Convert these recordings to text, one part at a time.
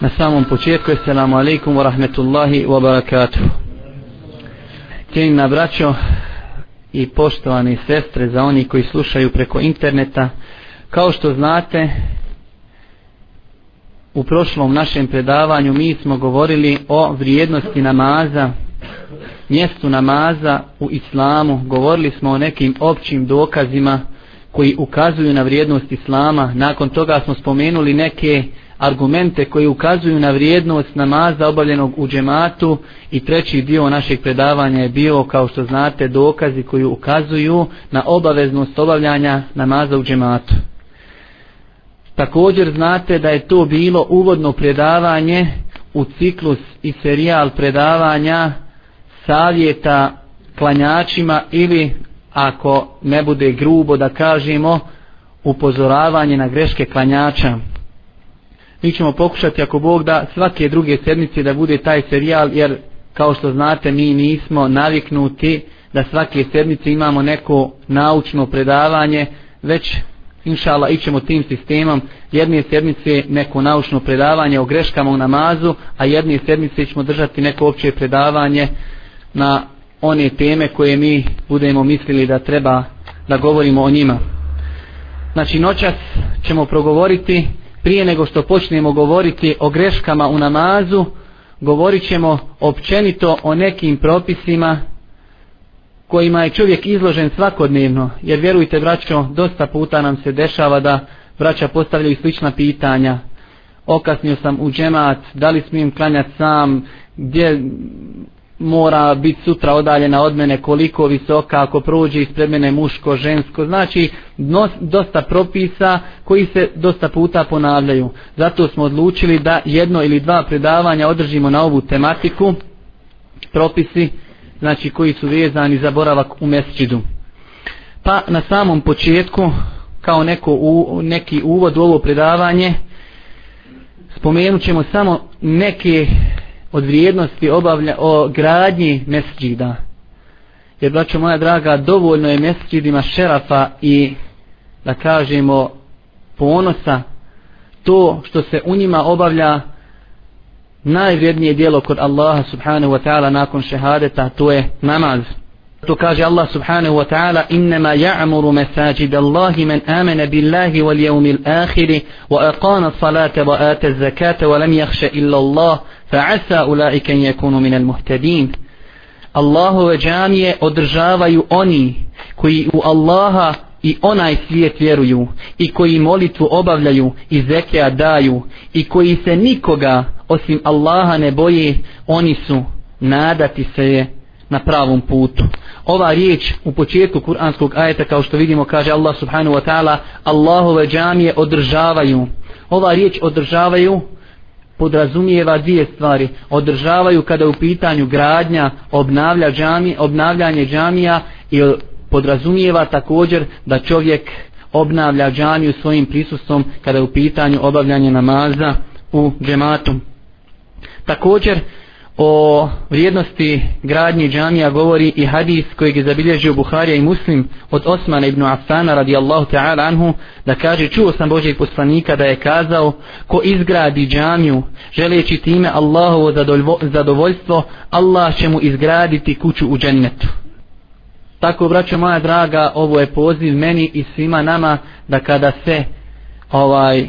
Na samom početku, assalamu alaikum wa rahmetullahi wa barakatuh. Cijenina braćo i poštovani sestre za oni koji slušaju preko interneta, kao što znate, u prošlom našem predavanju mi smo govorili o vrijednosti namaza, mjestu namaza u islamu, govorili smo o nekim općim dokazima koji ukazuju na vrijednost islama, nakon toga smo spomenuli neke argumente koji ukazuju na vrijednost namaza obavljenog u džematu i treći dio našeg predavanja je bio kao što znate dokazi koji ukazuju na obaveznost obavljanja namaza u džematu. Također znate da je to bilo uvodno predavanje u ciklus i serijal predavanja savjeta klanjačima ili ako ne bude grubo da kažemo upozoravanje na greške klanjača mi ćemo pokušati ako Bog da svake druge sedmice da bude taj serijal jer kao što znate mi nismo naviknuti da svake sedmice imamo neko naučno predavanje već inšala ićemo tim sistemom. Jedne sedmice neko naučno predavanje o greškama u namazu a jedne sedmice ćemo držati neko opće predavanje na one teme koje mi budemo mislili da treba da govorimo o njima. Znači noćas ćemo progovoriti prije nego što počnemo govoriti o greškama u namazu, govorit ćemo općenito o nekim propisima kojima je čovjek izložen svakodnevno, jer vjerujte braćo, dosta puta nam se dešava da braća postavljaju slična pitanja. Okasnio sam u džemat, da li smijem klanjati sam, gdje mora biti sutra odaljena od mene koliko visoka ako prođe ispred mene muško, žensko. Znači nos, dosta propisa koji se dosta puta ponavljaju. Zato smo odlučili da jedno ili dva predavanja održimo na ovu tematiku. Propisi znači koji su vezani za boravak u mesčidu. Pa na samom početku kao neko u, neki uvod u ovo predavanje spomenut ćemo samo neke od vrijednosti obavlja o gradnji mesđida. Jer, braćo moja draga, dovoljno je mesđidima šerafa i, da kažemo, ponosa to što se u njima obavlja najvrijednije dijelo kod Allaha subhanahu wa ta'ala nakon šehadeta, to je namaz. To kaže Allah subhanahu wa ta'ala innama ya'muru mesajid Allahi man amana billahi wal yawmil akhir wa aqana salate wa ata az-zakata wa lam yakhsha illa Allah فعسى أولئك أن yakunu min al-muhtadin Allahove džamije održavaju oni koji u Allaha i onaj svijet vjeruju i koji molitvu obavljaju i zekija daju i koji se nikoga osim Allaha ne boje oni su nadati se je na pravom putu. Ova riječ u početku kuranskog ajeta kao što vidimo kaže Allah subhanahu wa ta'ala Allahove džamije održavaju. Ova riječ održavaju podrazumijeva dvije stvari. Održavaju kada u pitanju gradnja, obnavlja džami, obnavljanje džamija i podrazumijeva također da čovjek obnavlja džamiju svojim prisustvom kada je u pitanju obavljanje namaza u džematu. Također o vrijednosti gradnje džamija govori i hadis kojeg je zabilježio Buharija i Muslim od Osmana ibn Affana radijallahu ta'ala anhu da kaže čuo sam Božeg poslanika da je kazao ko izgradi džamiju želeći time Allahovo zadovoljstvo Allah će mu izgraditi kuću u džennetu. Tako braćo moja draga ovo je poziv meni i svima nama da kada se ovaj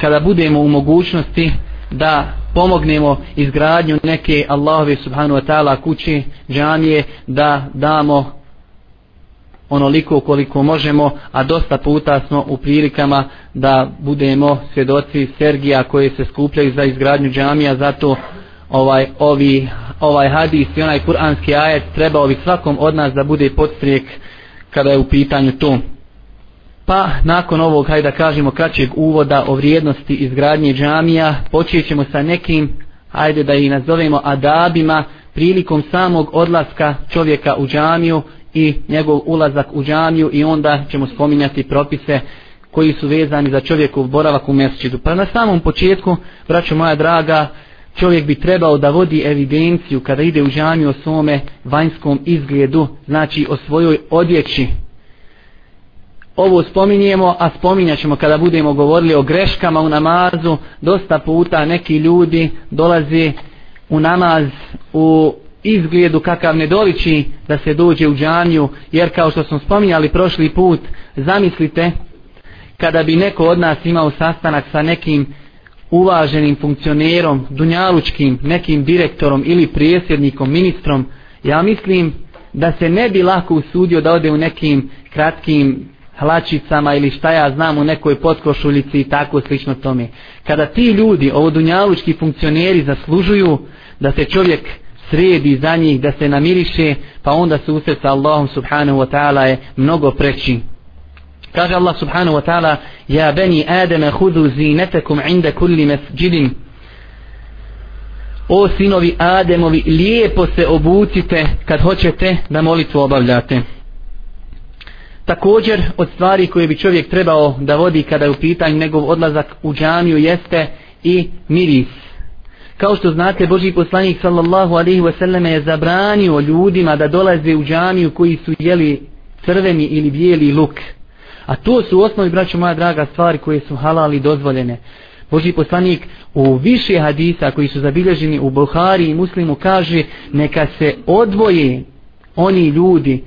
kada budemo u mogućnosti da pomognemo izgradnju neke Allahove subhanu wa ta'ala kuće, džamije, da damo onoliko koliko možemo, a dosta puta smo u prilikama da budemo svjedoci Sergija koje se skupljaju za izgradnju džamija, zato ovaj, ovi, ovaj hadis i onaj kuranski ajet trebao bi svakom od nas da bude podstrijek kada je u pitanju to. Pa nakon ovog, hajde da kažemo, kraćeg uvoda o vrijednosti izgradnje džamija, počećemo sa nekim, hajde da ih nazovemo adabima, prilikom samog odlaska čovjeka u džamiju i njegov ulazak u džamiju i onda ćemo spominjati propise koji su vezani za čovjekov boravak u mjesečidu. Pa na samom početku, braćo moja draga, čovjek bi trebao da vodi evidenciju kada ide u džamiju o svome vanjskom izgledu, znači o svojoj odjeći, ovo spominjemo, a spominjat ćemo kada budemo govorili o greškama u namazu, dosta puta neki ljudi dolaze u namaz u izgledu kakav ne doliči da se dođe u džanju, jer kao što smo spominjali prošli put, zamislite kada bi neko od nas imao sastanak sa nekim uvaženim funkcionerom, dunjalučkim, nekim direktorom ili prijesjednikom, ministrom, ja mislim da se ne bi lako usudio da ode u nekim kratkim hlačicama ili šta ja znam u nekoj potkošuljici i tako slično tome. Kada ti ljudi, ovo dunjalučki funkcioneri zaslužuju da se čovjek sredi za njih, da se namiriše, pa onda susret sa Allahom subhanahu wa ta'ala je mnogo preći. Kaže Allah subhanahu wa ta'ala Ja beni Adama hudu zinetakum inda kulli masjidin O sinovi Ademovi lijepo se obucite kad hoćete da molitvu obavljate. Također od stvari koje bi čovjek trebao da vodi kada je u pitanju njegov odlazak u džamiju jeste i miris. Kao što znate Boži poslanik sallallahu alaihi wasallam je zabranio ljudima da dolaze u džamiju koji su jeli crveni ili bijeli luk. A to su osnovi, braćo moja draga, stvari koje su halali dozvoljene. Boži poslanik u više hadisa koji su zabilježeni u Buhari i Muslimu kaže neka se odvoje oni ljudi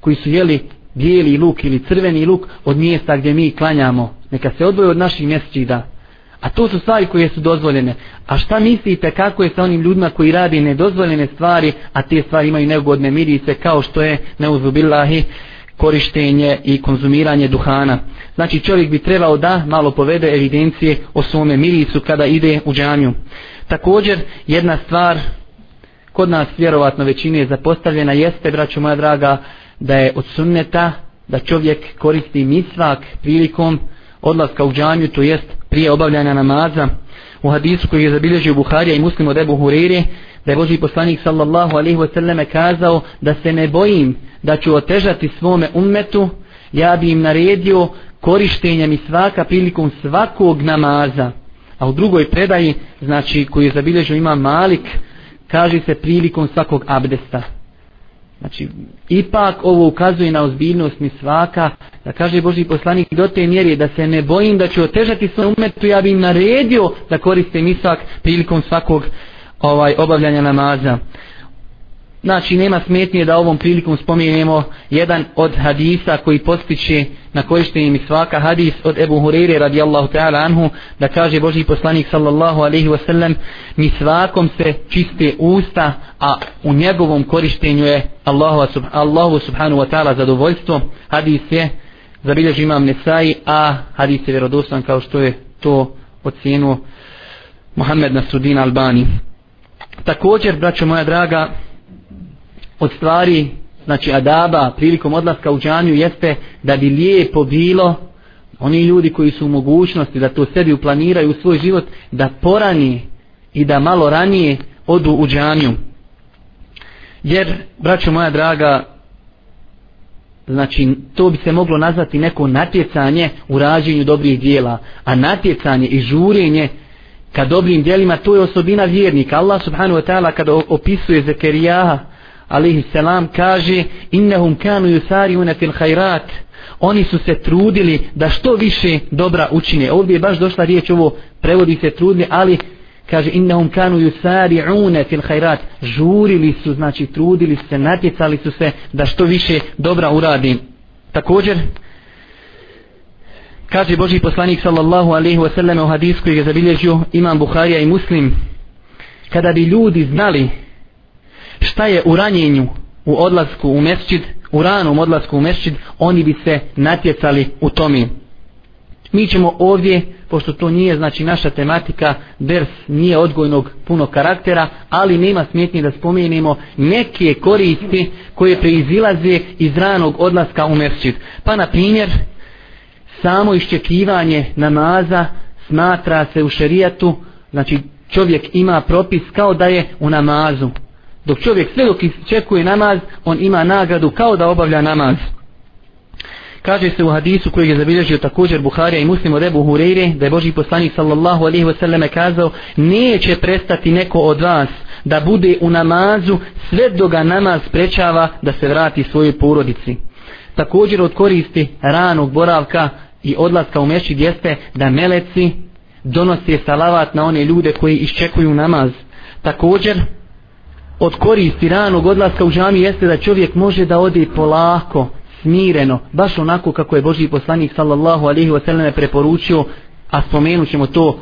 koji su jeli bijeli luk ili crveni luk od mjesta gdje mi klanjamo. Neka se odvoje od naših mjesečida. A to su stvari koje su dozvoljene. A šta mislite kako je sa onim ljudima koji radi nedozvoljene stvari, a te stvari imaju neugodne mirice kao što je neuzubillahi korištenje i konzumiranje duhana. Znači čovjek bi trebao da malo povede evidencije o svome mirisu kada ide u džamiju. Također jedna stvar kod nas vjerovatno većine je zapostavljena jeste, braćo moja draga, da je od sunneta da čovjek koristi misvak prilikom odlaska u džamiju, to jest prije obavljanja namaza. U hadisu koji je zabilježio Buharija i muslim od Ebu Hurire, da je Boži poslanik sallallahu alaihi wasallam kazao da se ne bojim da ću otežati svome ummetu, ja bi im naredio korištenje misvaka prilikom svakog namaza. A u drugoj predaji, znači koji je zabilježio ima Malik, kaže se prilikom svakog abdesta. Znači, ipak ovo ukazuje na ozbiljnost mi svaka, da kaže Boži poslanik do te mjere da se ne bojim da ću otežati svoj umetu, ja bi im naredio da koriste misak prilikom svakog ovaj obavljanja namaza. Znači nema smetnje da ovom prilikom spomenemo jedan od hadisa koji postiče na korištenje mi svaka hadis od Ebu Hureyre radijallahu ta'ala anhu da kaže Boži poslanik sallallahu alaihi wasallam mi svakom se čiste usta a u njegovom korištenju je Allahu, sub, Allahu subhanahu wa ta'ala zadovoljstvo. Hadis je zabilježi imam Nesai a hadis je vjerodostan kao što je to ocjenuo Muhammed Nasrudin Albani. Također braćo moja draga od stvari znači adaba prilikom odlaska u džanju jeste da bi lijepo bilo oni ljudi koji su u mogućnosti da to sebi uplaniraju u svoj život da porani i da malo ranije odu u džanju jer braćo moja draga znači to bi se moglo nazvati neko natjecanje u rađenju dobrih dijela a natjecanje i žurenje ka dobrim dijelima to je osobina vjernika. Allah subhanahu wa ta'ala kada opisuje Zekerijaha alaihi selam kaže innahum kanu yusariuna fil khairat oni su se trudili da što više dobra učine. Ovdje je baš došla riječ ovo prevodi se trudili ali kaže innahum kanu yusariuna fil khairat žurili su znači trudili se natjecali su se da što više dobra uradi. Također kaže Boži poslanik sallallahu alaihi wa sallam u hadisku koji je zabilježio imam Buharija i Muslim kada bi ljudi znali šta je u ranjenju u odlasku u mesčid, u ranom odlasku u mesčid, oni bi se natjecali u tome. Mi ćemo ovdje, pošto to nije znači naša tematika, ders nije odgojnog puno karaktera, ali nema smjetnije da spomenemo neke koristi koje preizilaze iz ranog odlaska u mesčid. Pa na primjer, samo iščekivanje namaza smatra se u šerijatu, znači čovjek ima propis kao da je u namazu dok čovjek sve dok čekuje namaz, on ima nagradu kao da obavlja namaz. Kaže se u hadisu koji je zabilježio također Buharija i Muslim od Ebu Hureyre, da je Boži poslanik sallallahu alaihi wasallam kazao, neće prestati neko od vas da bude u namazu sve do ga namaz sprečava da se vrati svojoj porodici. također od koristi ranog boravka i odlaska u mešćid jeste da meleci donose salavat na one ljude koji iščekuju namaz također od koristi ranog odlaska u džami jeste da čovjek može da ode polako smireno, baš onako kako je Boži poslanik sallallahu alaihi wa sallam preporučio, a spomenut ćemo to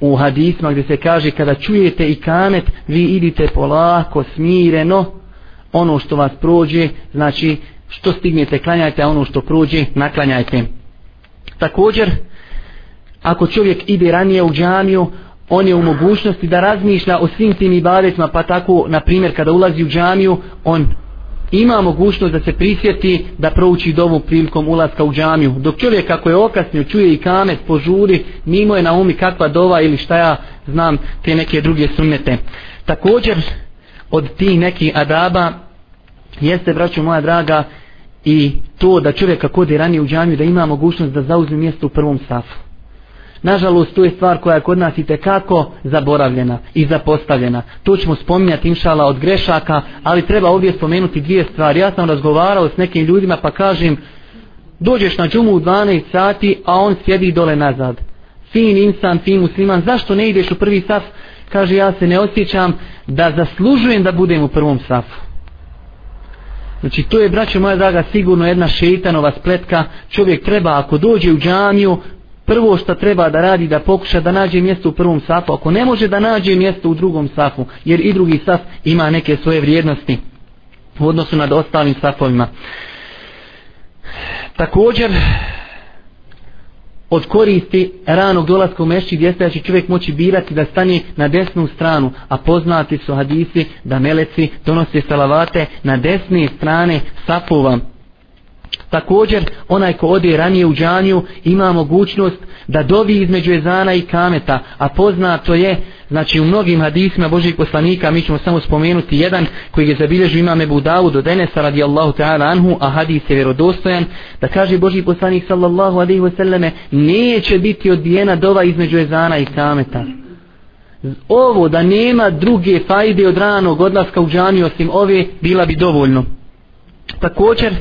u hadisma gdje se kaže kada čujete i kamet, vi idite polako, smireno, ono što vas prođe, znači što stignete klanjajte, a ono što prođe naklanjajte. Također, ako čovjek ide ranije u džamiju, on je u mogućnosti da razmišlja o svim tim ibadetima, pa tako, na primjer, kada ulazi u džamiju, on ima mogućnost da se prisjeti da prouči dovu prilikom ulaska u džamiju. Dok čovjek kako je okasnio, čuje i kamet, požuri, mimo je na umi kakva dova ili šta ja znam te neke druge sunnete. Također, od tih nekih adaba, jeste, braćo moja draga, i to da čovjek kako ode ranije u džamiju, da ima mogućnost da zauzme mjesto u prvom safu. Nažalost, to je stvar koja je kod nas i tekako zaboravljena i zapostavljena. To ćemo spominjati inšala od grešaka, ali treba ovdje spomenuti dvije stvari. Ja sam razgovarao s nekim ljudima pa kažem, dođeš na džumu u 12 sati, a on sjedi dole nazad. Fin insan, fin musliman, zašto ne ideš u prvi saf? Kaže, ja se ne osjećam da zaslužujem da budem u prvom safu. Znači to je, braćo moja draga, sigurno jedna šeitanova spletka. Čovjek treba, ako dođe u džamiju, prvo što treba da radi da pokuša da nađe mjesto u prvom safu. Ako ne može da nađe mjesto u drugom safu jer i drugi saf ima neke svoje vrijednosti u odnosu nad ostalim safovima. Također od koristi ranog dolaska u mešći gdje da će čovjek moći birati da stane na desnu stranu a poznati su hadisi da meleci donose salavate na desne strane safova. Također, onaj ko ode ranije u džaniju ima mogućnost da dovi između ezana i kameta, a poznato je, znači u mnogim hadisima Božih poslanika, mi ćemo samo spomenuti jedan koji je zabilježio imam Ebu Dawud od Enesa radijallahu ta'ala anhu, a hadis je vjerodostojan, da kaže Boži poslanik sallallahu alaihi wasallame, neće biti odbijena dova između ezana i kameta. Ovo da nema druge fajde od ranog odlaska u džaniju osim ove, bila bi dovoljno. Također,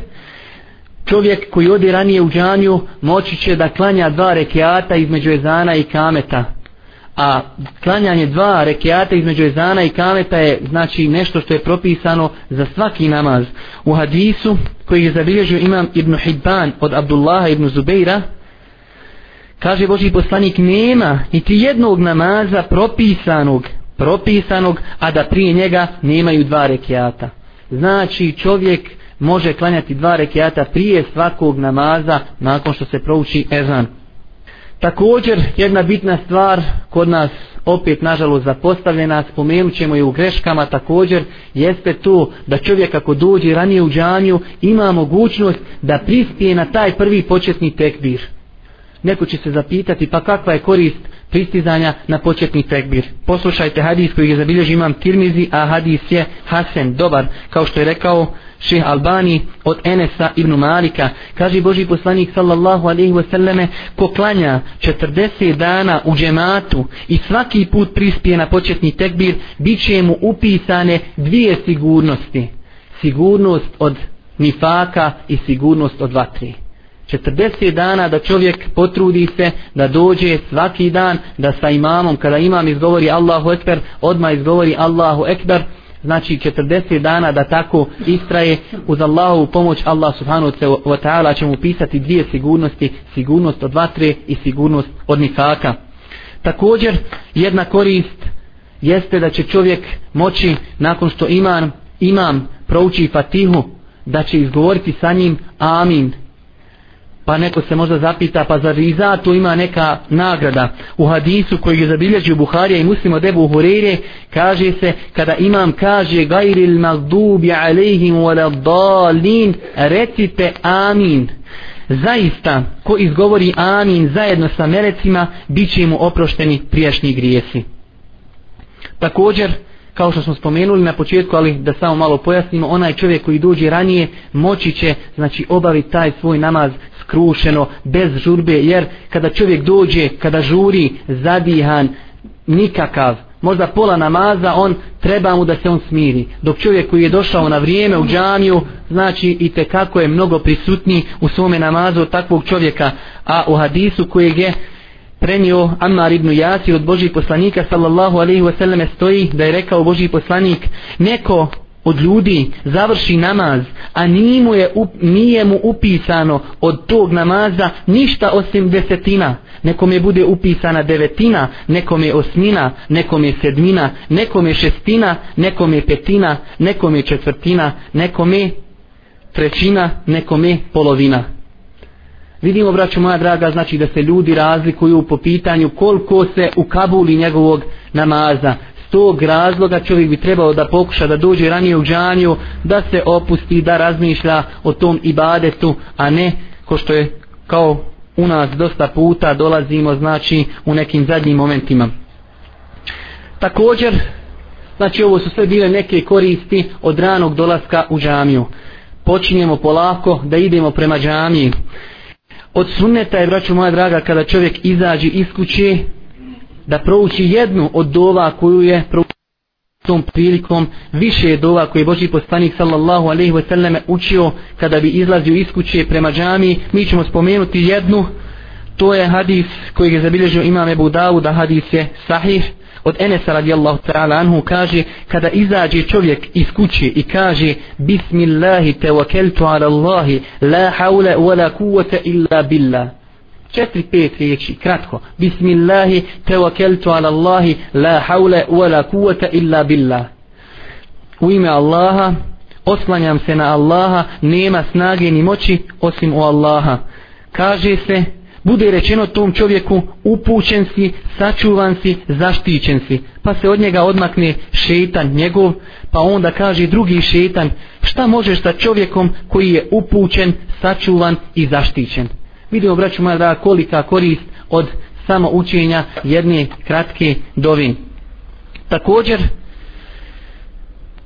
čovjek koji odi ranije u džaniju moći će da klanja dva rekiata između ezana i kameta. A klanjanje dva rekiata između ezana i kameta je znači nešto što je propisano za svaki namaz. U hadisu koji je zabilježio imam Ibn Hibban od Abdullaha Ibn Zubeira kaže Boži poslanik nema niti jednog namaza propisanog propisanog a da prije njega nemaju dva rekiata. Znači čovjek može klanjati dva rekiata prije svakog namaza nakon što se prouči ezan. Također, jedna bitna stvar kod nas opet nažalost zapostavljena, spomenut ćemo i u greškama također, jeste to da čovjek ako dođe ranije u džanju ima mogućnost da prispije na taj prvi početni tekbir. Neko će se zapitati pa kakva je korist pristizanja na početni tekbir. Poslušajte hadis koji je zabilježio imam Tirmizi, a hadis je Hasan, dobar, kao što je rekao šeh Albani od Enesa ibn Malika. Kaže Boži poslanik sallallahu alaihi wasallame, ko klanja 40 dana u džematu i svaki put prispije na početni tekbir, bit će mu upisane dvije sigurnosti. Sigurnost od nifaka i sigurnost od vatri. 40 dana da čovjek potrudi se da dođe svaki dan da sa imamom kada imam izgovori Allahu Ekber odmah izgovori Allahu Ekber. Znači 40 dana da tako istraje. Uz Allahovu pomoć Allah subhanahu wa ta'ala će mu pisati dvije sigurnosti sigurnost od vatre i sigurnost od nifaka. Također jedna korist jeste da će čovjek moći nakon što imam imam prouči fatihu da će izgovoriti sa njim amin pa neko se možda zapita pa zar i za to ima neka nagrada? U hadisu koji je zabilježio Buharija i muslim od Ebu Hureyre kaže se kada imam kaže gajril magdubi alejhim wala dalin recite amin. Zaista ko izgovori amin zajedno sa melecima bit će mu oprošteni prijašnji grijesi. Također kao što smo spomenuli na početku, ali da samo malo pojasnimo, onaj čovjek koji dođe ranije moći će znači obaviti taj svoj namaz skrušeno, bez žurbe, jer kada čovjek dođe, kada žuri, zadihan, nikakav, možda pola namaza, on treba mu da se on smiri. Dok čovjek koji je došao na vrijeme u džamiju, znači i te kako je mnogo prisutni u svome namazu od takvog čovjeka. A u hadisu kojeg je prenio Ammar ibn Jasir od Božih poslanika sallallahu alaihi wasallam stoji da je rekao Božji poslanik neko od ljudi završi namaz a nije mu, je, nije mu upisano od tog namaza ništa osim desetina. Nekom je bude upisana devetina nekom je osmina, nekom je sedmina nekom je šestina, nekom je petina nekom je četvrtina nekom je trećina nekom je polovina vidimo braću moja draga znači da se ljudi razlikuju po pitanju koliko se u Kabuli njegovog namaza tog razloga čovjek bi trebao da pokuša da dođe ranije u džanju, da se opusti, da razmišlja o tom ibadetu, a ne ko što je kao u nas dosta puta dolazimo znači u nekim zadnjim momentima. Također, znači ovo su sve bile neke koristi od ranog dolaska u džamiju. Počinjemo polako da idemo prema džamiji. Od sunneta je, braću moja draga, kada čovjek izađe iz kuće, da prouči jednu od dova koju je proučio tom prilikom više je dova koje je Boži poslanik sallallahu alaihi ve selleme učio kada bi izlazio iz kuće prema džami. Mi ćemo spomenuti jednu to je hadis koji je zabilježio imam Ebu Dawuda hadis je sahih od Enesa radijallahu ta'ala anhu kaže kada izađe čovjek iz kuće i kaže Bismillahi tevakeltu ala Allahi la hawla wa la kuvvata illa billah četiri, pet riječi, kratko. Bismillahi, tevakeltu ala Allahi, la haule, wa la kuvata illa billah. U ime Allaha, oslanjam se na Allaha, nema snage ni moći osim u Allaha. Kaže se, bude rečeno tom čovjeku, upućen si, sačuvan si, zaštićen si. Pa se od njega odmakne šetan njegov, pa onda kaže drugi šetan, šta možeš sa čovjekom koji je upućen, sačuvan i zaštićen vidimo braću moja da kolika korist od samo učenja jedne kratke dovi također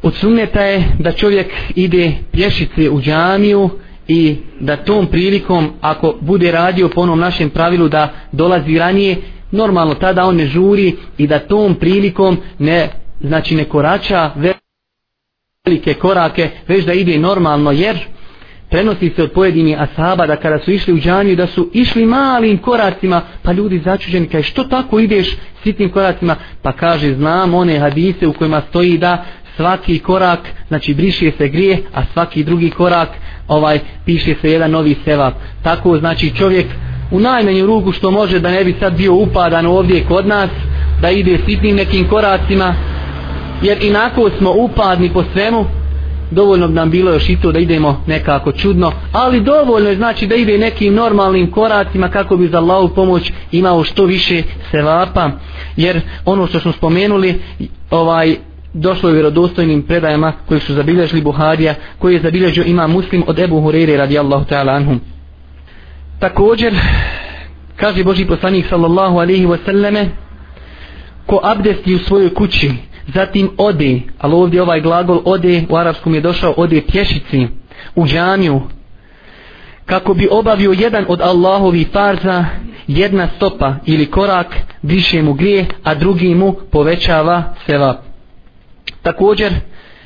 od sunneta je da čovjek ide pješice u džamiju i da tom prilikom ako bude radio po onom našem pravilu da dolazi ranije normalno tada on ne žuri i da tom prilikom ne znači ne korača velike korake već da ide normalno jer prenosi se od pojedini asaba da kada su išli u džaniju da su išli malim koracima pa ljudi začuđeni kaj što tako ideš sitnim koracima? Pa kaže znam one hadise u kojima stoji da svaki korak znači briše se grije a svaki drugi korak ovaj piše se jedan novi sevap. Tako znači čovjek u najmanju ruku što može da ne bi sad bio upadan ovdje kod nas da ide sitnim nekim koracima jer inako smo upadni po svemu dovoljno bi nam bilo još i to da idemo nekako čudno, ali dovoljno je znači da ide nekim normalnim koracima kako bi za Allahu pomoć imao što više sevapa, jer ono što smo spomenuli, ovaj došlo je vjerodostojnim predajama koji su zabilježili Buharija, koji je zabilježio ima muslim od Ebu Hurere radijallahu ta'ala anhum. Također, kaže Boži poslanik sallallahu alaihi wasallame, ko abdesti u svojoj kući, zatim ode, ali ovdje ovaj glagol ode, u arapskom je došao, ode pješici u džamiju, kako bi obavio jedan od Allahovi farza, jedna stopa ili korak briše mu grije, a drugi mu povećava sevap. Također,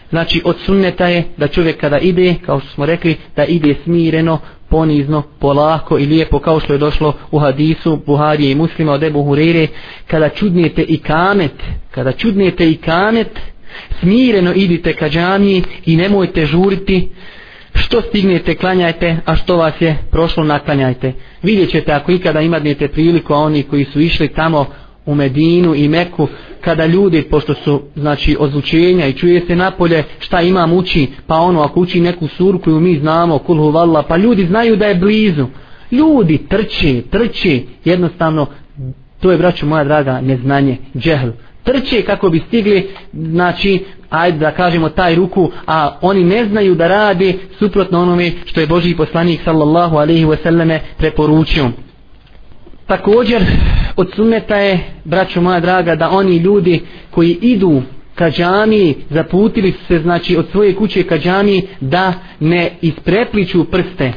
znači od sunneta je da čovjek kada ide, kao što smo rekli, da ide smireno, ponizno, polako i lijepo kao što je došlo u hadisu Buharije i muslima od Ebu Hurere kada čudnijete i kamet kada čudnijete i kamet smireno idite ka džamiji i nemojte žuriti što stignete klanjajte a što vas je prošlo naklanjajte. Vidjet ćete ako ikada imadnete priliku a oni koji su išli tamo u Medinu i Meku kada ljudi pošto su znači ozvučenja i čuje se napolje šta imam uči pa ono ako uči neku suru koju mi znamo kulhu valla pa ljudi znaju da je blizu. Ljudi trče trče jednostavno to je braćo moja draga neznanje džehl. Trče kako bi stigli znači ajde da kažemo taj ruku a oni ne znaju da radi suprotno onome što je Boži poslanik sallallahu alaihi wasallame preporučio također od sunneta je, braćo moja draga, da oni ljudi koji idu ka džami, zaputili se znači od svoje kuće ka džami, da ne isprepliču prste.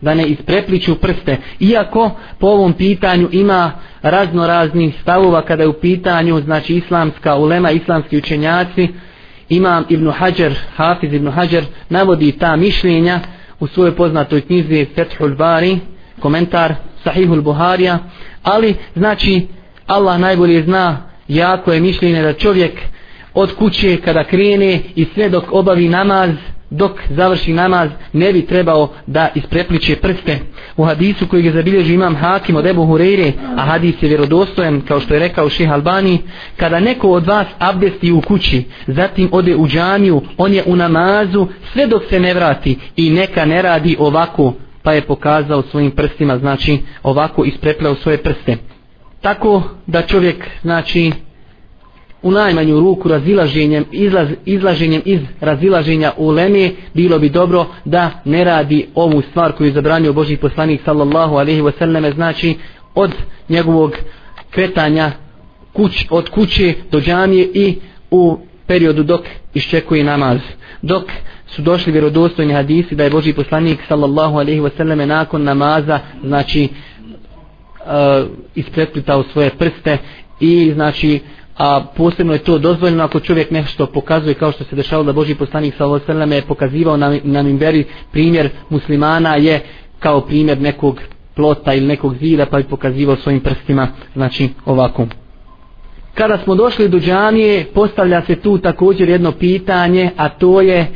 da ne isprepliču prste iako po ovom pitanju ima razno raznih stavova kada je u pitanju znači islamska ulema islamski učenjaci imam Ibn Hajar Hafiz Ibn Hajar navodi ta mišljenja u svojoj poznatoj knjizi Fethul Bari komentar Sahihul Buharija ali znači Allah najbolje zna jako je mišljenje da čovjek od kuće kada krene i sve dok obavi namaz dok završi namaz ne bi trebao da isprepliče prste. U hadisu koji je zabilježi imam Hakim od Ebu Hureyre a hadis je vjerodostojen kao što je rekao ših Albani kada neko od vas abdesti u kući zatim ode u džamiju on je u namazu sve dok se ne vrati i neka ne radi ovako pa je pokazao svojim prstima znači ovako isprepleo svoje prste. Tako da čovjek znači u najmanju ruku razilaženjem izlaz, izlaženjem iz razilaženja u leme bilo bi dobro da ne radi ovu stvar koju je zabranio Boži poslanik sallallahu alaihi wasallam znači od njegovog kretanja kuć, od kuće do džamije i u periodu dok iščekuje namaz. Dok su došli vjerodostojni hadisi da je Boži poslanik sallallahu alaihi wasallam nakon namaza znači uh, ispreplitao svoje prste i znači a posebno je to dozvoljeno ako čovjek nešto pokazuje kao što se dešavalo da Boži poslanik sallallahu alejhi je pokazivao na, na minberi primjer muslimana je kao primjer nekog plota ili nekog zida pa je pokazivao svojim prstima znači ovako. Kada smo došli do džamije postavlja se tu također jedno pitanje a to je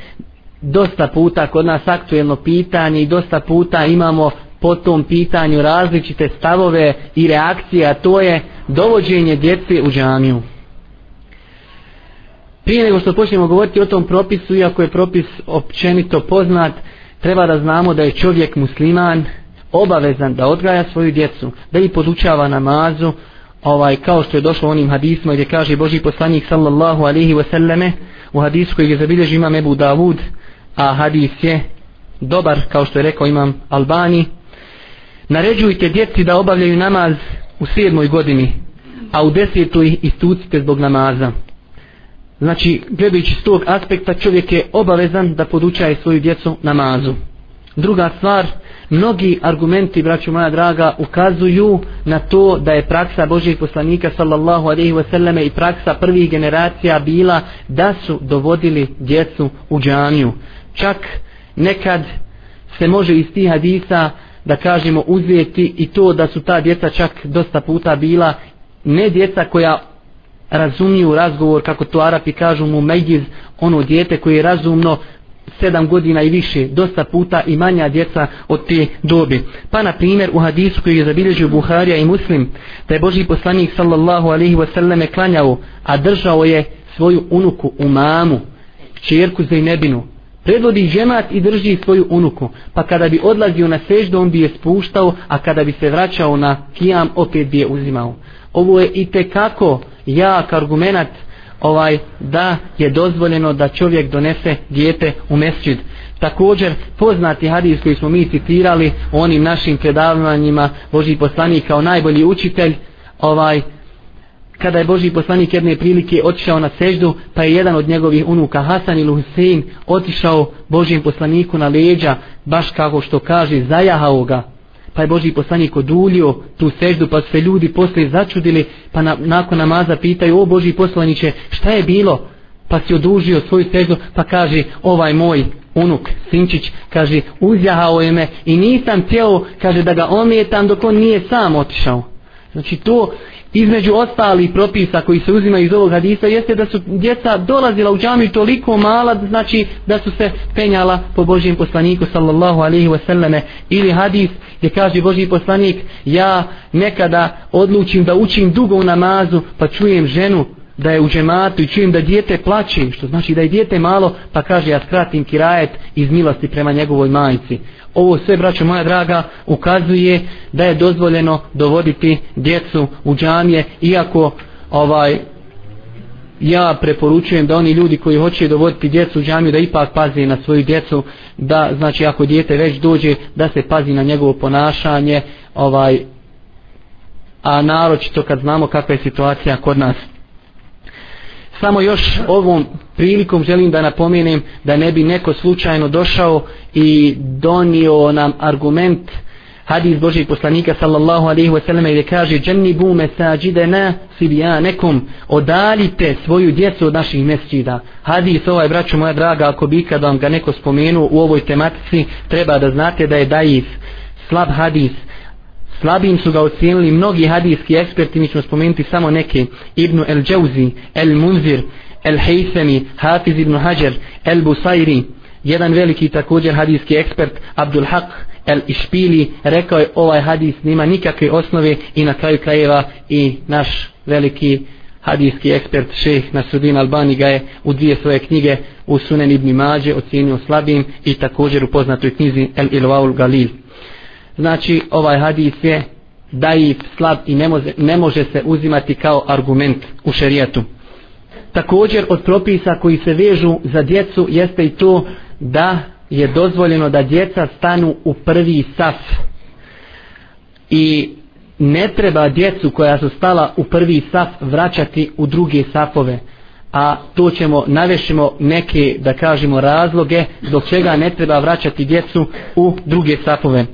dosta puta kod nas aktuelno pitanje i dosta puta imamo po tom pitanju različite stavove i reakcije a to je dovođenje djece u džamiju. Prije nego što počnemo govoriti o tom propisu, iako je propis općenito poznat, treba da znamo da je čovjek musliman obavezan da odgaja svoju djecu, da ih podučava namazu, ovaj, kao što je došlo onim hadisma gdje kaže Boži poslanik sallallahu alihi wasallame, u hadisu koji je zabilježi imam Ebu Davud, a hadis je dobar, kao što je rekao imam Albani, naređujte djeci da obavljaju namaz u sedmoj godini, a u desetoj istucite zbog namaza. Znači, gledajući s tog aspekta, čovjek je obavezan da podučaje svoju djecu namazu. Druga stvar, mnogi argumenti, braću moja draga, ukazuju na to da je praksa Božih poslanika sallallahu alaihi wasallam i praksa prvih generacija bila da su dovodili djecu u džaniju. Čak nekad se može iz tih hadisa da kažemo uzeti i to da su ta djeca čak dosta puta bila ne djeca koja razumiju razgovor, kako to Arapi kažu mu međiz, ono dijete koje je razumno sedam godina i više, dosta puta i manja djeca od te dobi. Pa na primjer u hadisu koji je zabilježio Buharija i Muslim, da je Boži poslanik sallallahu alaihi wasallam klanjao, a držao je svoju unuku u mamu, čerku Zainebinu, predvodi džemat i drži svoju unuku, pa kada bi odlazio na seždu, on bi je spuštao, a kada bi se vraćao na kijam, opet bi je uzimao. Ovo je i kako jak argument ovaj da je dozvoljeno da čovjek donese dijete u mesđid. Također poznati hadis koji smo mi citirali onim našim predavanjima Boži poslanik kao najbolji učitelj ovaj kada je Boži poslanik jedne prilike otišao na seždu pa je jedan od njegovih unuka Hasan ili Husein otišao Božim poslaniku na leđa baš kako što kaže zajahao ga pa je Boži poslanik odulio tu seždu, pa se ljudi posle začudili, pa na, nakon namaza pitaju, o Boži poslaniće, šta je bilo? Pa si odužio svoju seždu, pa kaže, ovaj moj unuk, Sinčić, kaže, uzjahao je me i nisam htjeo, kaže, da ga ometam dok on nije sam otišao. Znači to, između ostalih propisa koji se uzima iz ovog hadisa jeste da su djeca dolazila u džamiju toliko mala znači da su se penjala po Božijem poslaniku sallallahu alaihi wasallame. Ili hadis gdje kaže Božji poslanik ja nekada odlučim da učim dugo u namazu pa čujem ženu da je u džematu i čujem da dijete plaće, što znači da je dijete malo, pa kaže ja skratim kirajet iz milosti prema njegovoj majici. Ovo sve, braćo moja draga, ukazuje da je dozvoljeno dovoditi djecu u džamije, iako ovaj ja preporučujem da oni ljudi koji hoće dovoditi djecu u džamiju da ipak pazi na svoju djecu, da znači ako dijete već dođe da se pazi na njegovo ponašanje, ovaj a naročito kad znamo kakva je situacija kod nas samo još ovom prilikom želim da napomenem da ne bi neko slučajno došao i donio nam argument. Hadis Božih poslanika sallallahu alaihi wasallam gdje kaže džennibu mesađidena sibijanekum odalite svoju djecu od naših mesđida hadis ovaj braću moja draga ako bi kad vam ga neko spomenu u ovoj tematici treba da znate da je daif. Slab hadis slabim su ga ocijenili mnogi hadijski eksperti mi ćemo spomenuti samo neke. Ibn El Džauzi, El Munzir El Hejsemi, Hafiz Ibn Hajar El Busairi, jedan veliki također hadijski ekspert Abdul Haq El Išpili rekao je ovaj hadis nema nikakve osnove i na kraju krajeva i naš veliki hadijski ekspert šeh Nasudin Albani ga je u dvije svoje knjige u Sunen Ibn Mađe ocijenio slabim i također u poznatoj knjizi El Ilvaul Galil znači ovaj hadis je daif, slab i ne može, ne može se uzimati kao argument u šerijatu. Također od propisa koji se vežu za djecu jeste i to da je dozvoljeno da djeca stanu u prvi saf. I ne treba djecu koja su stala u prvi saf vraćati u druge safove. A to ćemo navešimo neke da kažemo razloge zbog čega ne treba vraćati djecu u druge safove.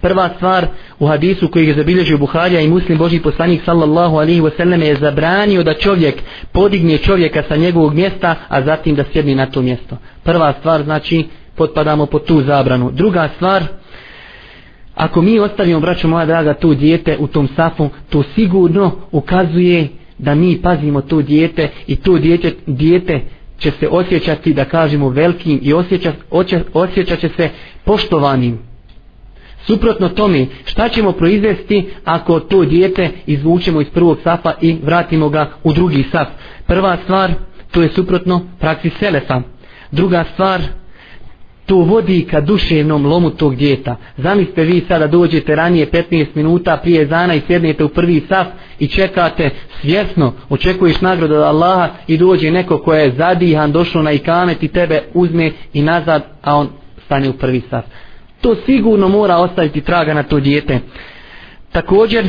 Prva stvar u hadisu koji je zabilježio Buharija i muslim Boži poslanik sallallahu alihi wasallam je zabranio da čovjek podigne čovjeka sa njegovog mjesta, a zatim da sjedni na to mjesto. Prva stvar znači potpadamo pod tu zabranu. Druga stvar, ako mi ostavimo, braćo moja draga, tu dijete u tom safu, to sigurno ukazuje da mi pazimo to dijete i to dijete, dijete će se osjećati, da kažemo, velikim i osjeća, osjeća će se poštovanim. Suprotno tome, šta ćemo proizvesti ako to dijete izvučemo iz prvog safa i vratimo ga u drugi saf? Prva stvar, to je suprotno praksi selefa. Druga stvar, to vodi ka duševnom lomu tog djeta. Zamislite vi sada dođete ranije 15 minuta prije zana i sjednete u prvi saf i čekate svjesno, očekuješ nagradu od Allaha i dođe neko ko je zadihan, došao na ikamet i tebe uzme i nazad, a on stane u prvi saf to sigurno mora ostaviti traga na to dijete. Također,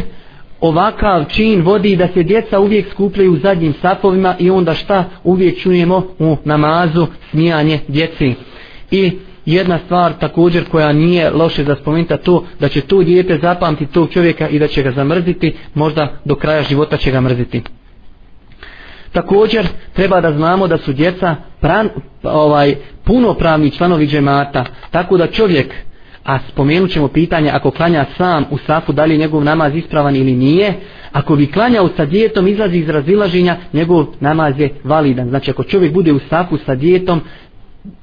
ovakav čin vodi da se djeca uvijek skupljaju u zadnjim sapovima i onda šta uvijek čujemo u namazu smijanje djeci. I jedna stvar također koja nije loše za spomenuti to da će to dijete zapamtiti tog čovjeka i da će ga zamrziti, možda do kraja života će ga mrziti. Također treba da znamo da su djeca pran, ovaj punopravni članovi džemata, tako da čovjek a spomenut ćemo pitanje ako klanja sam u safu da li je njegov namaz ispravan ili nije. Ako bi klanjao sa djetom izlazi iz razilaženja njegov namaz je validan. Znači ako čovjek bude u safu sa djetom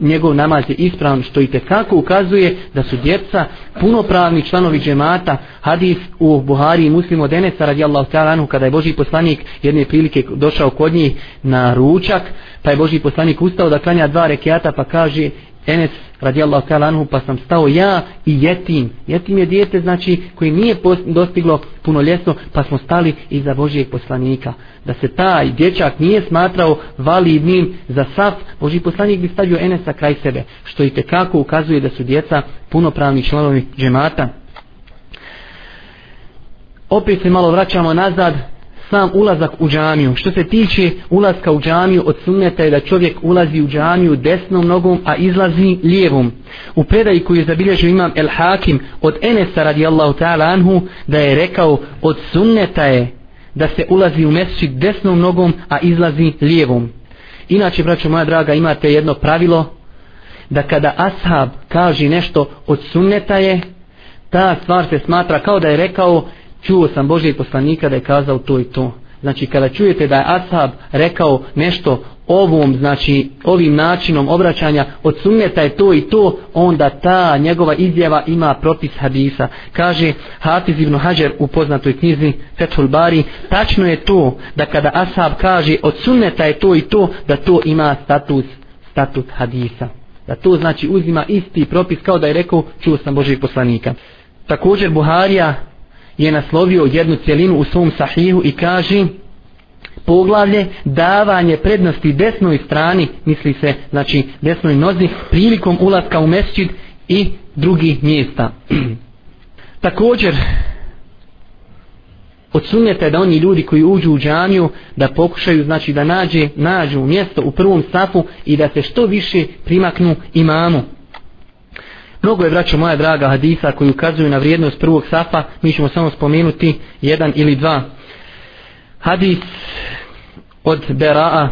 njegov namaz je ispravan što i kako ukazuje da su djeca punopravni članovi džemata. Hadis u Buhari i muslimu od Enesa radijallahu ta'ala anhu kada je Boži poslanik jedne prilike došao kod njih na ručak pa je Boži poslanik ustao da klanja dva rekiata pa kaže Enes radijallahu ta'ala anhu pa sam stao ja i jetim. Jetim je dijete znači koji nije dostiglo punoljetno pa smo stali iza Božijeg poslanika. Da se taj dječak nije smatrao validnim za saf, Božiji poslanik bi stavio Enesa kraj sebe. Što i kako ukazuje da su djeca punopravni članovi džemata. Opet se malo vraćamo nazad sam ulazak u džamiju. Što se tiče ulaska u džamiju, od sunneta je da čovjek ulazi u džamiju desnom nogom, a izlazi lijevom. U predaji koju je zabilježio imam El Hakim od Enesa radijallahu ta'ala anhu, da je rekao od sunneta je da se ulazi u mesčit desnom nogom, a izlazi lijevom. Inače, braćo moja draga, imate jedno pravilo da kada ashab kaže nešto od sunneta je, ta stvar se smatra kao da je rekao čuo sam Božijeg poslanika da je kazao to i to. Znači kada čujete da je Ashab rekao nešto ovom, znači ovim načinom obraćanja od sunneta je to i to, onda ta njegova izjava ima propis hadisa. Kaže Hafiz ibn Hajar u poznatoj knjizi Fethul Bari, tačno je to da kada Ashab kaže od sunneta je to i to, da to ima status, status hadisa. Da to znači uzima isti propis kao da je rekao čuo sam Božijeg poslanika. Također Buharija je naslovio jednu cjelinu u svom sahihu i kaže poglavlje davanje prednosti desnoj strani, misli se znači desnoj nozi, prilikom ulaska u mesčid i drugih mjesta. Također, od sunneta da oni ljudi koji uđu u džamiju da pokušaju znači da nađe nađu mjesto u prvom safu i da se što više primaknu imamu Mnogo je, braćo moja draga, hadisa koji ukazuju na vrijednost prvog safa. Mi ćemo samo spomenuti jedan ili dva. Hadis od Bera'a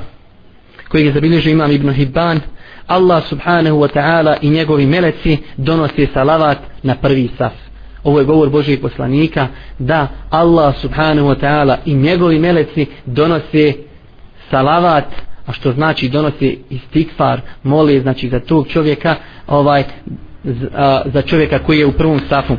koji je zabilježio imam Ibn Hibban. Allah subhanahu wa ta'ala i njegovi meleci donose salavat na prvi saf. Ovo je govor Božijeg poslanika da Allah subhanahu wa ta'ala i njegovi meleci donose salavat a što znači donosi istikfar, moli znači za tog čovjeka ovaj za čovjeka koji je u prvom safu.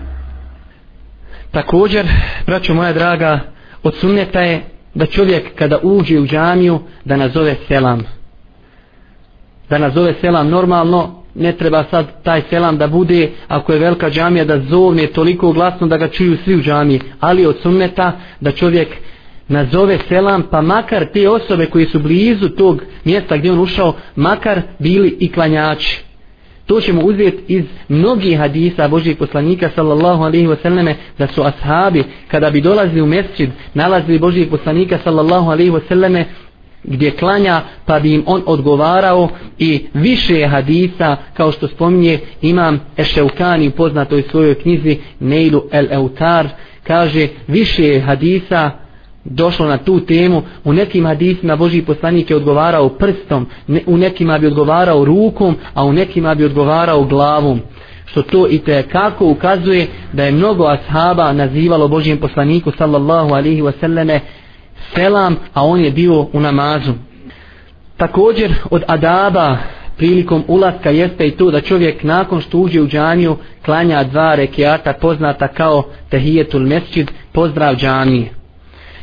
Također, braćo moja draga, od sunneta je da čovjek kada uđe u džamiju da nazove selam. Da nazove selam normalno, ne treba sad taj selam da bude, ako je velika džamija, da zovne toliko glasno da ga čuju svi u džamiji. Ali od sunneta da čovjek nazove selam, pa makar te osobe koji su blizu tog mjesta gdje on ušao, makar bili i klanjači. To ćemo uzeti iz mnogih hadisa Božijeg poslanika sallallahu alaihi wasallame da su ashabi kada bi dolazili u mesčid nalazili Božijeg poslanika sallallahu alaihi wasallame gdje klanja pa bi im on odgovarao i više hadisa kao što spominje imam Ešeukani u poznatoj svojoj knjizi Neilu el Eutar kaže više hadisa došlo na tu temu u nekim hadisima Boži poslanik je odgovarao prstom ne, u nekima bi odgovarao rukom a u nekima bi odgovarao glavom. Što to i te kako ukazuje da je mnogo ashaba nazivalo Božijem poslaniku sallallahu alihi wasallame selam a on je bio u namazu. Također od adaba prilikom ulaska jeste i to da čovjek nakon što uđe u džaniju klanja dva rekiata poznata kao tehijetul mesčid pozdrav džanije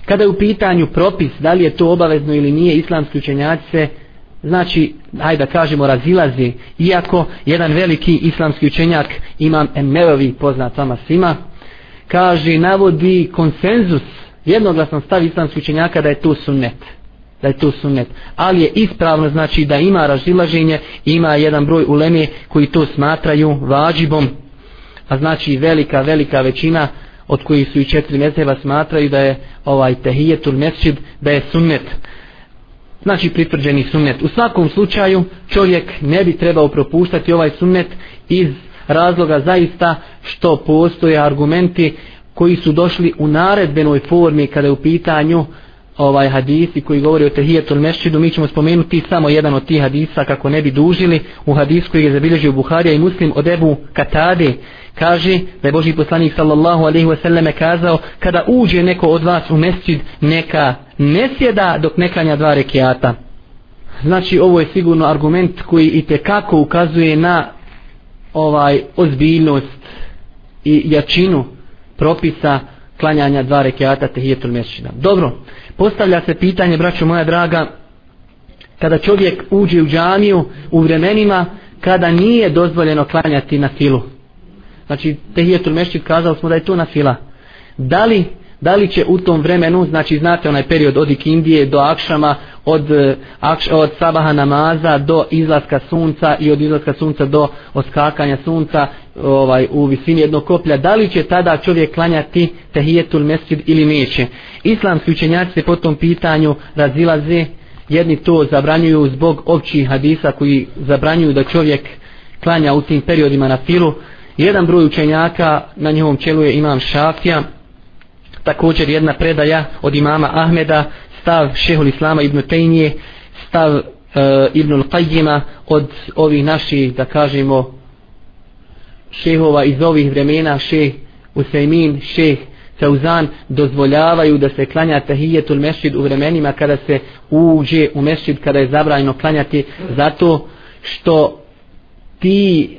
Kada je u pitanju propis, da li je to obavezno ili nije, islamski učenjaci se, znači, hajde da kažemo, razilazi. Iako jedan veliki islamski učenjak, imam Emelovi, poznat vama svima, kaže, navodi konsenzus, jednoglasno stav islamski učenjaka da je to sunnet da je to sunnet. Ali je ispravno znači da ima razilaženje, ima jedan broj uleme koji to smatraju vađibom, a znači velika, velika većina od kojih su i četiri mezheba smatraju da je ovaj tehijetul mesčid da je sunnet. Znači pritvrđeni sunnet. U svakom slučaju čovjek ne bi trebao propuštati ovaj sunnet iz razloga zaista što postoje argumenti koji su došli u naredbenoj formi kada je u pitanju ovaj hadisi koji govori o tehijetul mešćidu, mi ćemo spomenuti samo jedan od tih hadisa kako ne bi dužili u hadisu koji je zabilježio Buharija i Muslim od Ebu Katade kaže da je Boži poslanik sallallahu alaihi wa sallam kazao kada uđe neko od vas u mesčid neka ne sjeda dok ne klanja dva rekiata. Znači ovo je sigurno argument koji i kako ukazuje na ovaj ozbiljnost i jačinu propisa klanjanja dva rekiata tehijetul mesčida dobro postavlja se pitanje braćo moja draga kada čovjek uđe u džamiju u vremenima kada nije dozvoljeno klanjati na filu znači tehijetul mešćid kazali smo da je to na fila. Da li, da li će u tom vremenu znači znate onaj period od Indije do Akšama od, eh, akš, od sabaha namaza do izlaska sunca i od izlaska sunca do oskakanja sunca ovaj u visini jednog koplja da li će tada čovjek klanjati tehijetul mešćid ili neće? Islamski učenjaci se po tom pitanju razilaze jedni to zabranjuju zbog općih hadisa koji zabranjuju da čovjek klanja u tim periodima na filu jedan broj učenjaka na njihovom čelu je imam Šafija. Također jedna predaja od imama Ahmeda stav šehol Islama ibn Tejnije stav e, ibn Qajjima od ovih naših da kažemo šehova iz ovih vremena šeh Usajmin, šeh Sauzan dozvoljavaju da se klanja tahijetul mešid u vremenima kada se uđe u mešid kada je zabranjeno klanjati zato što ti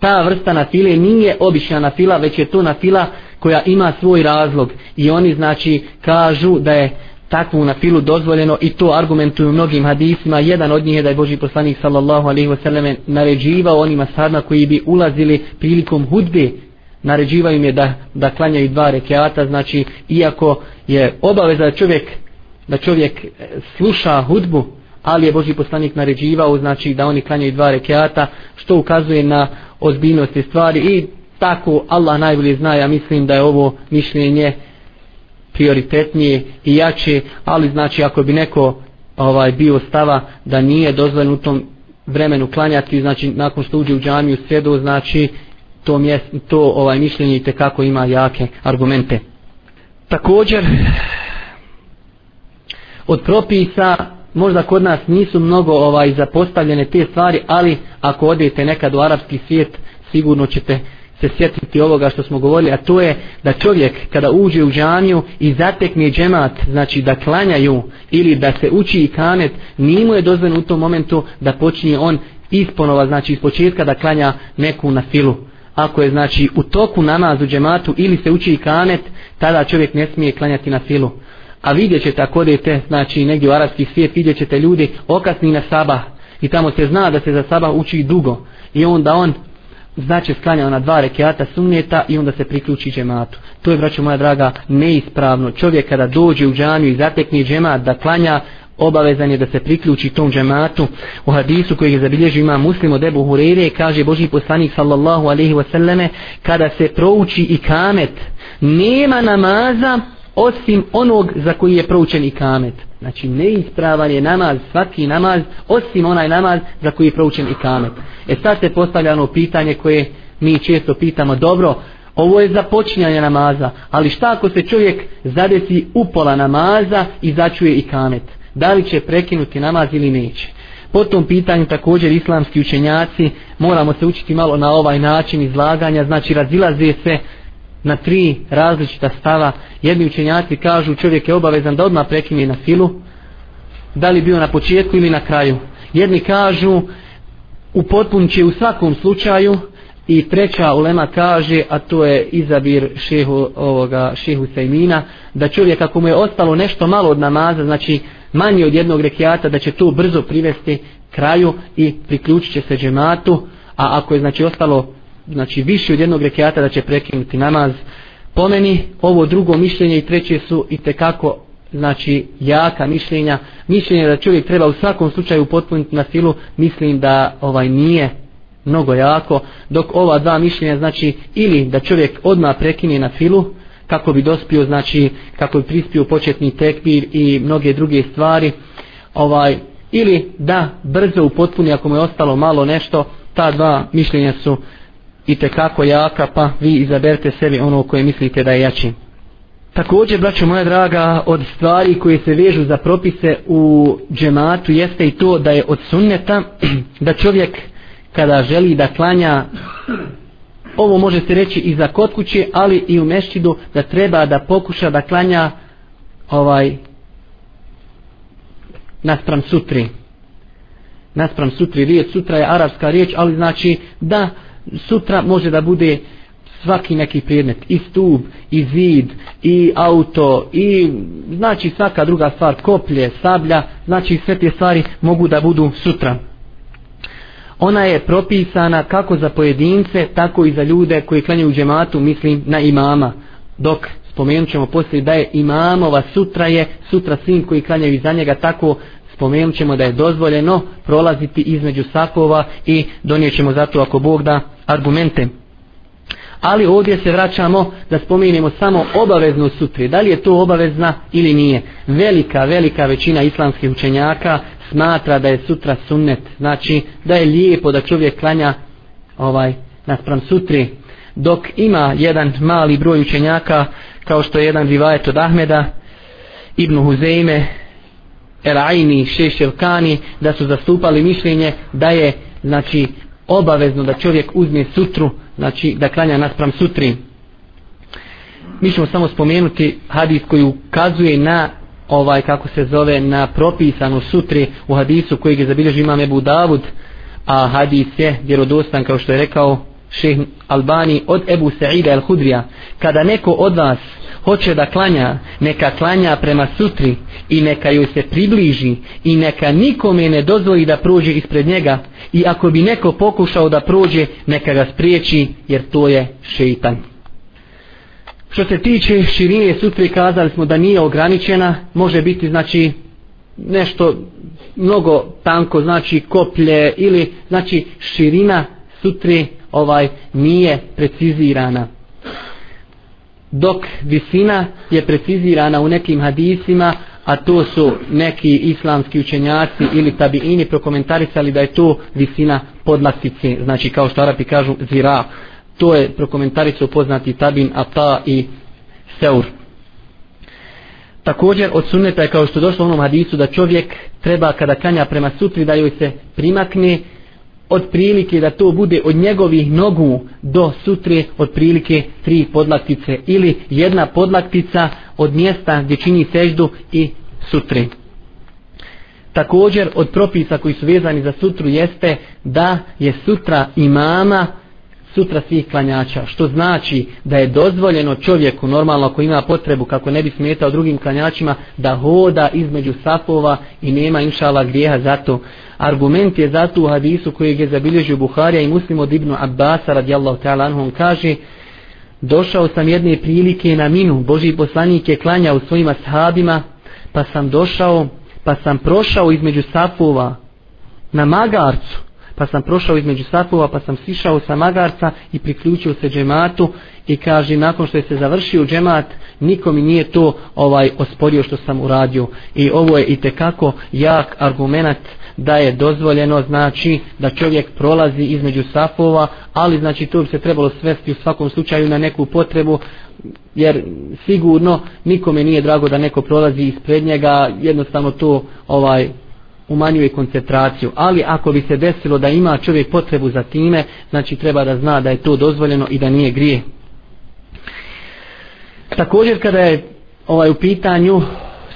ta vrsta nafile nije obična nafila, već je to nafila koja ima svoj razlog. I oni znači kažu da je takvu nafilu dozvoljeno i to argumentuju mnogim hadisima. Jedan od njih je da je Boži poslanik sallallahu alaihi wasallam naređivao onima sadma koji bi ulazili prilikom hudbe naređivaju im je da, da klanjaju dva rekiata, znači iako je obaveza da čovjek da čovjek e, sluša hudbu ali je Boži poslanik naređivao znači da oni klanjaju dva rekiata što ukazuje na ozbiljnosti stvari i tako Allah najbolje zna ja mislim da je ovo mišljenje prioritetnije i jače, ali znači ako bi neko ovaj bio stava da nije dozvoljeno u tom vremenu klanjati, znači nakon što uđe u džamiju sredo, znači to, mjest, to ovaj mišljenje i kako ima jake argumente. Također, od propisa možda kod nas nisu mnogo ovaj zapostavljene te stvari, ali ako odete nekad u arapski svijet, sigurno ćete se sjetiti ovoga što smo govorili, a to je da čovjek kada uđe u džamiju i zatekne džemat, znači da klanjaju ili da se uči i kanet, nimo je dozvoljeno u tom momentu da počinje on isponova, znači iz početka da klanja neku na filu. Ako je znači u toku namazu džematu ili se uči i kanet, tada čovjek ne smije klanjati na filu. A vidjet ćete ako odete, znači negdje u arabski svijet, vidjet ćete ljudi okasni na sabah i tamo se zna da se za sabah uči dugo i onda on znači sklanja na dva rekiata sunneta i onda se priključi džematu. To je, braćo moja draga, neispravno. Čovjek kada dođe u džaniju i zatekne džemat da klanja, obavezan je da se priključi tom džematu. U hadisu koji je zabilježio ima muslim od Ebu Hureyre, kaže Boži poslanik sallallahu alaihi wasallame, kada se prouči i kamet, nema namaza osim onog za koji je proučen ikamet. kamet. Znači neispravan je namaz, svaki namaz, osim onaj namaz za koji je proučen i kamet. E sad se postavlja ono pitanje koje mi često pitamo, dobro, ovo je započinjanje namaza, ali šta ako se čovjek zadesi upola namaza i začuje i kamet? Da li će prekinuti namaz ili neće? Po tom pitanju također islamski učenjaci moramo se učiti malo na ovaj način izlaganja, znači razilaze se na tri različita stava. Jedni učenjaci kažu čovjek je obavezan da odmah prekine na filu, da li bio na početku ili na kraju. Jedni kažu u potpunči u svakom slučaju i treća ulema kaže, a to je izabir šehu, ovoga, šehu Sejmina, da čovjek ako mu je ostalo nešto malo od namaza, znači manje od jednog rekiata, da će to brzo privesti kraju i priključit će se džematu, a ako je znači ostalo znači više od jednog rekiata da će prekinuti namaz. Po meni ovo drugo mišljenje i treće su i tekako znači jaka mišljenja. Mišljenje da čovjek treba u svakom slučaju potpuniti na silu, mislim da ovaj nije mnogo jako, dok ova dva mišljenja znači ili da čovjek odmah prekine na filu, kako bi dospio, znači kako bi prispio početni tekbir i mnoge druge stvari, ovaj ili da brzo upotpuni ako mu je ostalo malo nešto, ta dva mišljenja su i kako jaka, pa vi izaberte sebi ono koje mislite da je jači. Također, braćo moja draga, od stvari koje se vežu za propise u džematu jeste i to da je od sunneta da čovjek kada želi da klanja ovo može se reći i za kod kuće, ali i u mešćidu da treba da pokuša da klanja ovaj naspram sutri. Naspram sutri, riječ sutra je arapska riječ, ali znači da sutra može da bude svaki neki predmet i stub i zid i auto i znači svaka druga stvar koplje, sablja znači sve te stvari mogu da budu sutra. Ona je propisana kako za pojedince tako i za ljude koji klanjaju u džematu mislim na imama. Dok spomenut ćemo poslije da je imamova sutra je sutra svim koji klanjaju za njega tako spomenut ćemo da je dozvoljeno prolaziti između sakova i donijet ćemo zato ako Bog da argumente. Ali ovdje se vraćamo da spomenemo samo obaveznu sutri. Da li je to obavezna ili nije? Velika, velika većina islamskih učenjaka smatra da je sutra sunnet. Znači da je lijepo da čovjek klanja ovaj naspram sutri. Dok ima jedan mali broj učenjaka kao što je jedan rivajet od Ahmeda, Ibnu Huzeime, El Aini, da su zastupali mišljenje da je znači obavezno da čovjek uzme sutru, znači da klanja naspram sutri. Mi ćemo samo spomenuti hadis koji ukazuje na ovaj kako se zove na propisanu sutri u hadisu koji je zabilježio imam Ebu Davud a hadis je vjerodostan kao što je rekao šeh Albani od Ebu Sa'ida el Hudrija kada neko od vas hoće da klanja, neka klanja prema sutri i neka joj se približi i neka nikome ne dozvoli da prođe ispred njega i ako bi neko pokušao da prođe, neka ga spriječi jer to je šeitan. Što se tiče širine sutri, kazali smo da nije ograničena, može biti znači nešto mnogo tanko, znači koplje ili znači širina sutri ovaj nije precizirana dok visina je precizirana u nekim hadisima a to su neki islamski učenjaci ili tabiini prokomentarisali da je to visina podlastice, znači kao što Arapi kažu zira. To je prokomentarisao poznati tabin Ata i Seur. Također od sunneta je kao što došlo u onom hadisu da čovjek treba kada kanja prema sutri da joj se primakne od prilike da to bude od njegovih nogu do sutre otprilike tri podlaktice ili jedna podlaktica od mjesta gdje čini seždu i sutre. Također od propisa koji su vezani za sutru jeste da je sutra imama sutra svih klanjača, što znači da je dozvoljeno čovjeku, normalno ako ima potrebu, kako ne bi smetao drugim klanjačima, da hoda između safova i nema inšala grijeha za to. Argument je zato u hadisu koji je zabilježio Buharija i muslim od Ibnu Abbasa radijallahu ta'ala anhu, on kaže došao sam jedne prilike na minu, Boži poslanik je klanjao svojima sahabima, pa sam došao, pa sam prošao između safova na magarcu, pa sam prošao između safova, pa sam sišao sa magarca i priključio se džematu. I kaže nakon što je se završio džemat, niko mi nije to ovaj osporio što sam uradio. I ovo je i tekako jak argument da je dozvoljeno znači da čovjek prolazi između safova, ali znači to bi se trebalo svesti u svakom slučaju na neku potrebu, jer sigurno nikome nije drago da neko prolazi ispred njega, jednostavno to ovaj umanjuje koncentraciju, ali ako bi se desilo da ima čovjek potrebu za time, znači treba da zna da je to dozvoljeno i da nije grije. Također kada je ovaj u pitanju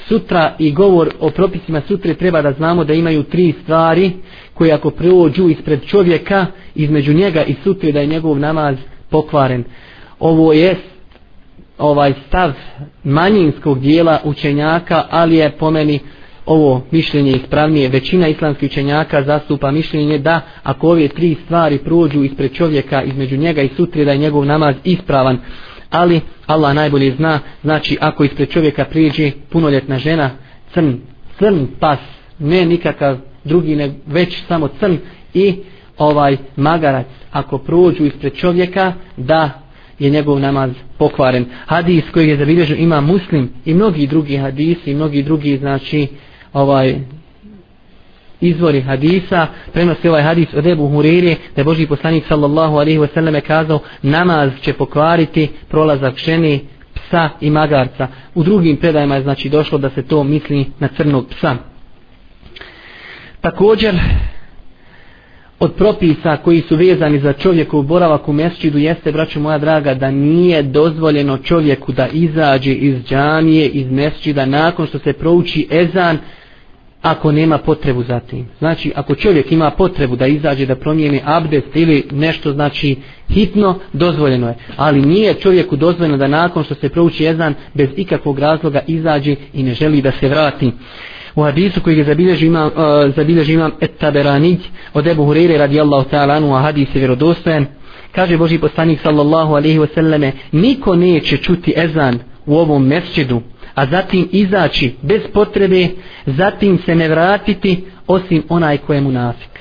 sutra i govor o propisima sutre treba da znamo da imaju tri stvari koje ako prođu ispred čovjeka između njega i sutre da je njegov namaz pokvaren. Ovo je ovaj stav manjinskog dijela učenjaka, ali je po meni ovo mišljenje ispravnije. Većina islamskih učenjaka zastupa mišljenje da ako ove tri stvari prođu ispred čovjeka između njega i sutre da je njegov namaz ispravan ali Allah najbolje zna, znači ako ispred čovjeka prijeđe punoljetna žena, crn, crn pas, ne nikakav drugi, ne, već samo crn i ovaj magarac, ako prođu ispred čovjeka, da je njegov namaz pokvaren. Hadis koji je zabilježen ima muslim i mnogi drugi hadisi i mnogi drugi znači ovaj izvori hadisa, prenosi ovaj hadis od Ebu Hurire, da je Boži poslanik sallallahu alaihi wasallam kazao, namaz će pokvariti prolazak ženi, psa i magarca. U drugim predajima je znači došlo da se to misli na crnog psa. Također, od propisa koji su vezani za čovjeku u boravak u mesčidu jeste, braću moja draga, da nije dozvoljeno čovjeku da izađe iz džamije, iz mesčida, nakon što se prouči ezan, ako nema potrebu za tim. Znači, ako čovjek ima potrebu da izađe da promijeni abdest ili nešto, znači, hitno, dozvoljeno je. Ali nije čovjeku dozvoljeno da nakon što se prouči jezan, bez ikakvog razloga izađe i ne želi da se vrati. U hadisu koji je zabilježi imam, uh, zabilježi imam et taberanić od Ebu Hurire radijallahu ta'ala anu, a hadis je vjerodostojen, kaže Boži poslanik sallallahu alaihi wasallame, niko neće čuti ezan u ovom mesčidu, a zatim izaći bez potrebe, zatim se ne vratiti osim onaj ko je munafik.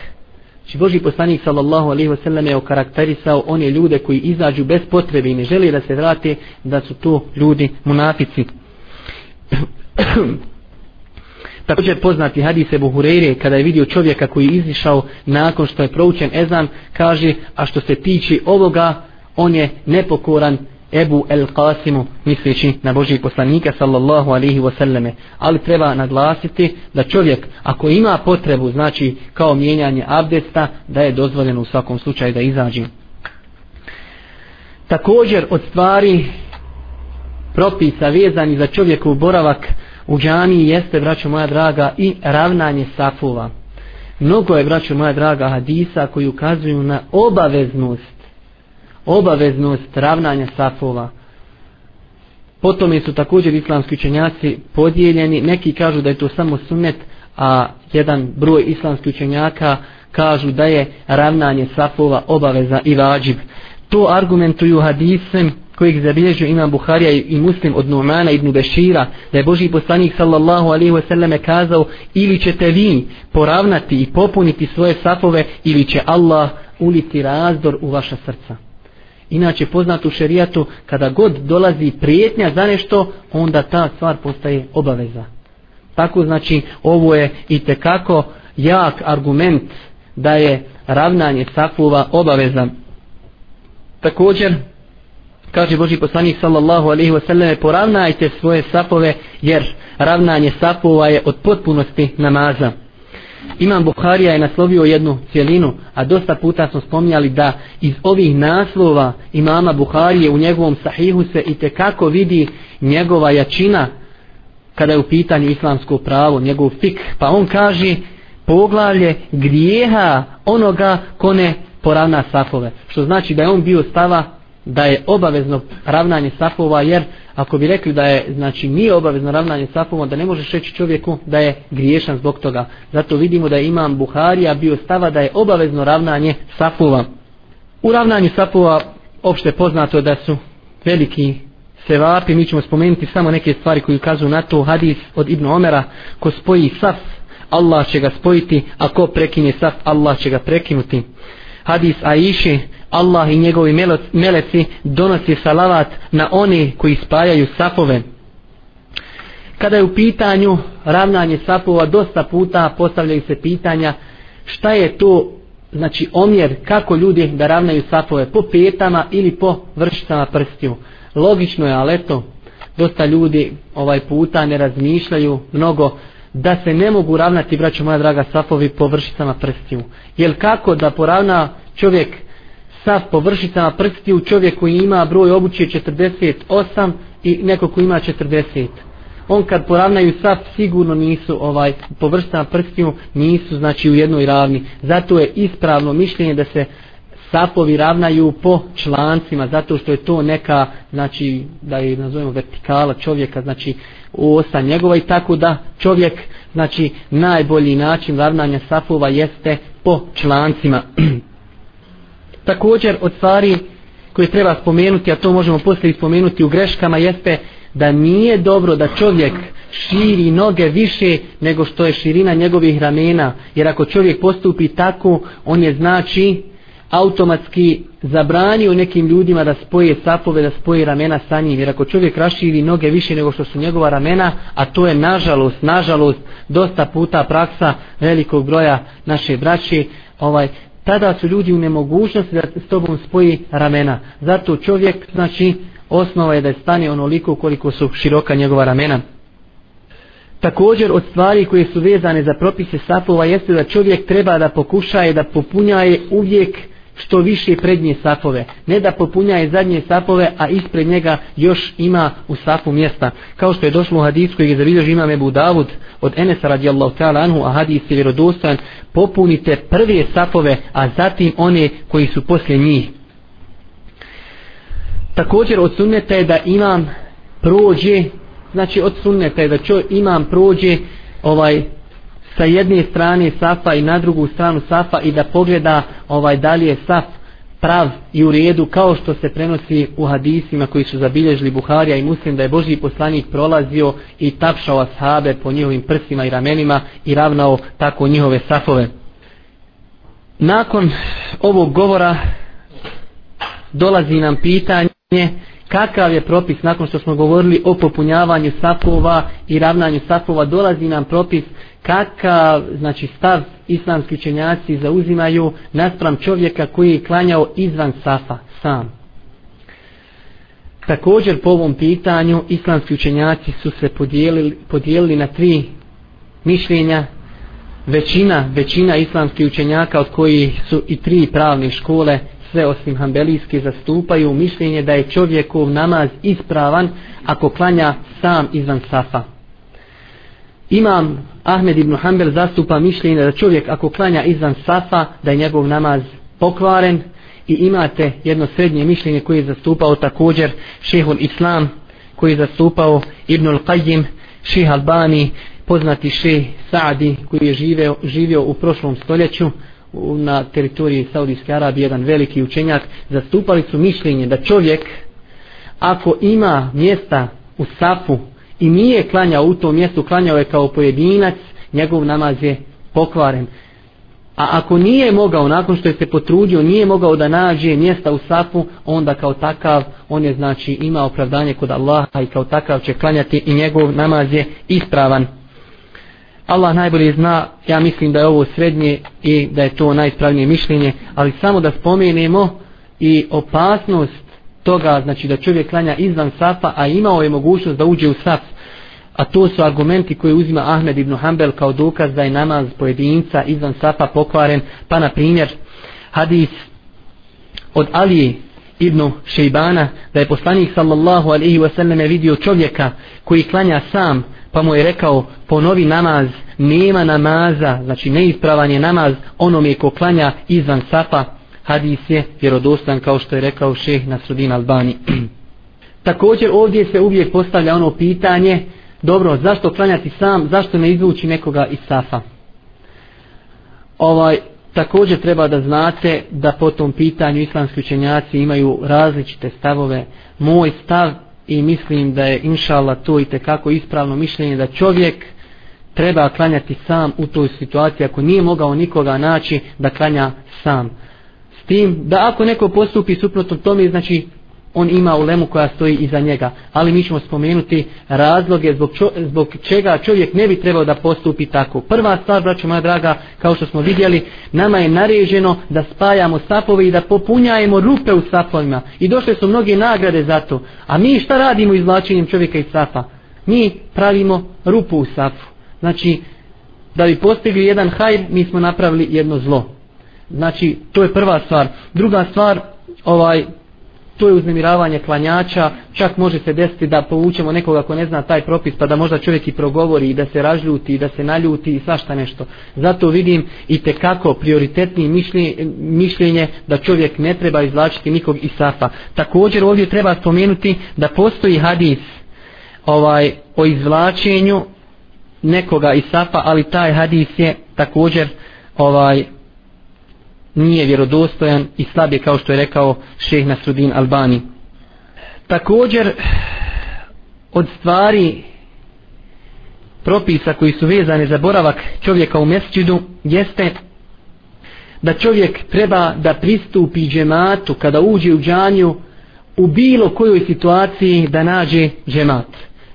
Znači Boži poslanik sallallahu alaihi wasallam je okarakterisao one ljude koji izađu bez potrebe i ne želi da se vrate da su to ljudi munafici. Također poznati hadis Ebu Hureyre kada je vidio čovjeka koji je izišao nakon što je proučen ezan kaže a što se tiče ovoga on je nepokoran Ebu El Qasimu misleći na Božih poslanika sallallahu alihi wasallame. Ali treba naglasiti da čovjek ako ima potrebu znači kao mijenjanje abdesta da je dozvoljeno u svakom slučaju da izađe. Također od stvari propisa vezani za čovjekov boravak u džaniji jeste braćo moja draga i ravnanje safova. Mnogo je braćo moja draga hadisa koji ukazuju na obaveznost obaveznost ravnanja safova. Potom su također islamski učenjaci podijeljeni. Neki kažu da je to samo sunnet, a jedan broj islamskih učenjaka kažu da je ravnanje safova obaveza i vađib. To argumentuju hadisem kojeg zabilježio imam Buharija i muslim od Nu'mana ibn Bešira, da je Boži poslanik sallallahu alaihi wa sallam kazao ili ćete vi poravnati i popuniti svoje safove ili će Allah uliti razdor u vaša srca Inače poznato u šerijatu kada god dolazi prijetnja za nešto, onda ta stvar postaje obaveza. Tako znači ovo je i tekako jak argument da je ravnanje safova obaveza. Također, kaže Boži poslanik sallallahu alaihi wa sallam, poravnajte svoje safove jer ravnanje safova je od potpunosti namaza. Imam Buharija je naslovio jednu cijelinu, a dosta puta smo spominjali da iz ovih naslova imama Buharije u njegovom sahihu se i kako vidi njegova jačina kada je u pitanju islamsko pravo, njegov fik. Pa on kaže poglavlje grijeha onoga ko ne poravna safove. Što znači da je on bio stava da je obavezno ravnanje safova jer ako bi rekli da je znači nije obavezno ravnanje safova da ne možeš reći čovjeku da je griješan zbog toga. Zato vidimo da je imam Buharija bio stava da je obavezno ravnanje safova. U ravnanju safova opšte poznato je da su veliki sevapi. Mi ćemo spomenuti samo neke stvari koje ukazuju na to. Hadis od Ibn Omera ko spoji saf Allah će ga spojiti a ko prekine saf Allah će ga prekinuti. Hadis Aiše Allah i njegovi meleci donosi salavat na one koji spajaju safove. Kada je u pitanju ravnanje safova, dosta puta postavljaju se pitanja šta je to znači omjer kako ljudi da ravnaju safove po petama ili po vršicama prstiju. Logično je, ali eto, dosta ljudi ovaj puta ne razmišljaju mnogo da se ne mogu ravnati, braćo moja draga, safovi po vršicama prstiju. Jer kako da poravna čovjek sav površicama prstiju čovjek koji ima broj obuće 48 i neko koji ima 40 on kad poravnaju sav sigurno nisu ovaj površicama prstiju nisu znači u jednoj ravni. Zato je ispravno mišljenje da se sapovi ravnaju po člancima zato što je to neka znači da je nazovemo vertikala čovjeka znači osa njegova i tako da čovjek znači najbolji način ravnanja sapova jeste po člancima. također od stvari koje treba spomenuti, a to možemo poslije spomenuti u greškama, jeste da nije dobro da čovjek širi noge više nego što je širina njegovih ramena. Jer ako čovjek postupi tako, on je znači automatski zabranio nekim ljudima da spoje sapove, da spoje ramena sa njim. Jer ako čovjek raširi noge više nego što su njegova ramena, a to je nažalost, nažalost, dosta puta praksa velikog broja naše braće, ovaj, tada su ljudi u nemogućnosti da s tobom spoji ramena. Zato čovjek, znači, osnova je da stane onoliko koliko su široka njegova ramena. Također od stvari koje su vezane za propise safova jeste da čovjek treba da pokušaje da popunjaje uvijek što više prednje safove. Ne da popunjaje zadnje safove, a ispred njega još ima u safu mjesta. Kao što je došlo u hadisu koji je zavidio imam Ebu Davud od Enesa radijallahu ta'ala anhu, a hadis je vjerodostojan, popunite prve safove, a zatim one koji su poslije njih. Također od sunneta je da imam prođe, znači od sunneta je da čo imam prođe ovaj sa jedne strane safa i na drugu stranu safa i da pogleda ovaj dalje saf prav i u redu kao što se prenosi u hadisima koji su zabilježili Buharija i Muslim da je Božji poslanik prolazio i tapšao ashabe po njihovim prsima i ramenima i ravnao tako njihove safove. Nakon ovog govora dolazi nam pitanje kakav je propis nakon što smo govorili o popunjavanju safova i ravnanju safova dolazi nam propis kakav znači stav islamski učenjaci zauzimaju naspram čovjeka koji je klanjao izvan safa sam također po ovom pitanju islamski učenjaci su se podijelili, podijelili na tri mišljenja većina većina islamskih učenjaka od koji su i tri pravne škole sve osim hambelijske zastupaju mišljenje da je čovjekov namaz ispravan ako klanja sam izvan safa. Imam Ahmed ibn Hanbel zastupa mišljenje da čovjek ako klanja izvan safa da je njegov namaz pokvaren. I imate jedno srednje mišljenje koje je zastupao također šehul Islam koji je zastupao Ibn al-Qayyim, šeh Albani, poznati šeh Saadi koji je živeo, živio u prošlom stoljeću na teritoriji Saudijske Arabije jedan veliki učenjak. Zastupali su mišljenje da čovjek ako ima mjesta u safu i nije klanjao u tom mjestu klanjao je kao pojedinac njegov namaz je pokvaren A ako nije mogao, nakon što je se potrudio, nije mogao da nađe mjesta u sapu, onda kao takav, on je znači ima opravdanje kod Allaha i kao takav će klanjati i njegov namaz je ispravan. Allah najbolje zna, ja mislim da je ovo srednje i da je to najispravnije mišljenje, ali samo da spomenemo i opasnost toga, znači da čovjek klanja izvan safa, a imao je mogućnost da uđe u saf, a to su argumenti koje uzima Ahmed ibn Hanbel kao dokaz da je namaz pojedinca izvan safa pokvaren, pa na primjer hadis od Alije ibn Šejbana da je poslanik sallallahu alaihi wasallam vidio čovjeka koji klanja sam pa mu je rekao ponovi namaz nema namaza znači neispravan je namaz onome ko klanja izvan safa hadis je vjerodostan kao što je rekao šeh Nasrudin Albani. Također ovdje se uvijek postavlja ono pitanje dobro zašto klanjati sam zašto ne izvući nekoga iz safa? Ovaj također treba da znate da po tom pitanju islamski učenjaci imaju različite stavove. Moj stav i mislim da je inšala to i tekako ispravno mišljenje da čovjek treba klanjati sam u toj situaciji ako nije mogao nikoga naći da klanja sam tim da ako neko postupi suprotno tome znači on ima ulemu koja stoji iza njega. Ali mi ćemo spomenuti razloge zbog, čo, zbog čega čovjek ne bi trebao da postupi tako. Prva stvar, braćo moja draga, kao što smo vidjeli, nama je naređeno da spajamo sapove i da popunjajemo rupe u sapovima. I došle su mnoge nagrade za to. A mi šta radimo izvlačenjem čovjeka iz sapa? Mi pravimo rupu u sapu. Znači, da bi postigli jedan hajr, mi smo napravili jedno zlo. Znači, to je prva stvar. Druga stvar, ovaj, to je uznemiravanje klanjača, čak može se desiti da povučemo nekoga ko ne zna taj propis, pa da možda čovjek i progovori, i da se ražljuti, i da se naljuti i svašta nešto. Zato vidim i te kako prioritetni mišljenje, mišljenje da čovjek ne treba izvlačiti nikog iz safa. Također ovdje treba spomenuti da postoji hadis ovaj o izvlačenju nekoga iz safa, ali taj hadis je također ovaj nije vjerodostojan i slab je kao što je rekao šeh Nasrudin Albani. Također od stvari propisa koji su vezane za boravak čovjeka u mesčidu jeste da čovjek treba da pristupi džematu kada uđe u džanju u bilo kojoj situaciji da nađe džemat.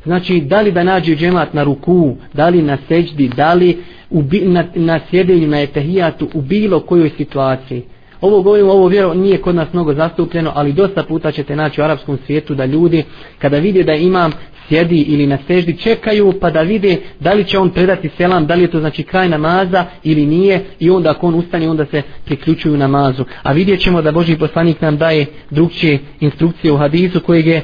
Znači, da li da nađe džemat na ruku, da li na seđdi, da li u, na, na sjedenju, na etahijatu, u bilo kojoj situaciji. Ovo govorimo, ovo vjero nije kod nas mnogo zastupljeno, ali dosta puta ćete naći u arapskom svijetu da ljudi, kada vide da imam sjedi ili na seždi, čekaju pa da vide da li će on predati selam, da li je to znači kraj namaza ili nije i onda ako on ustane, onda se priključuju namazu. A vidjet ćemo da Boži poslanik nam daje drugčije instrukcije u hadisu kojeg je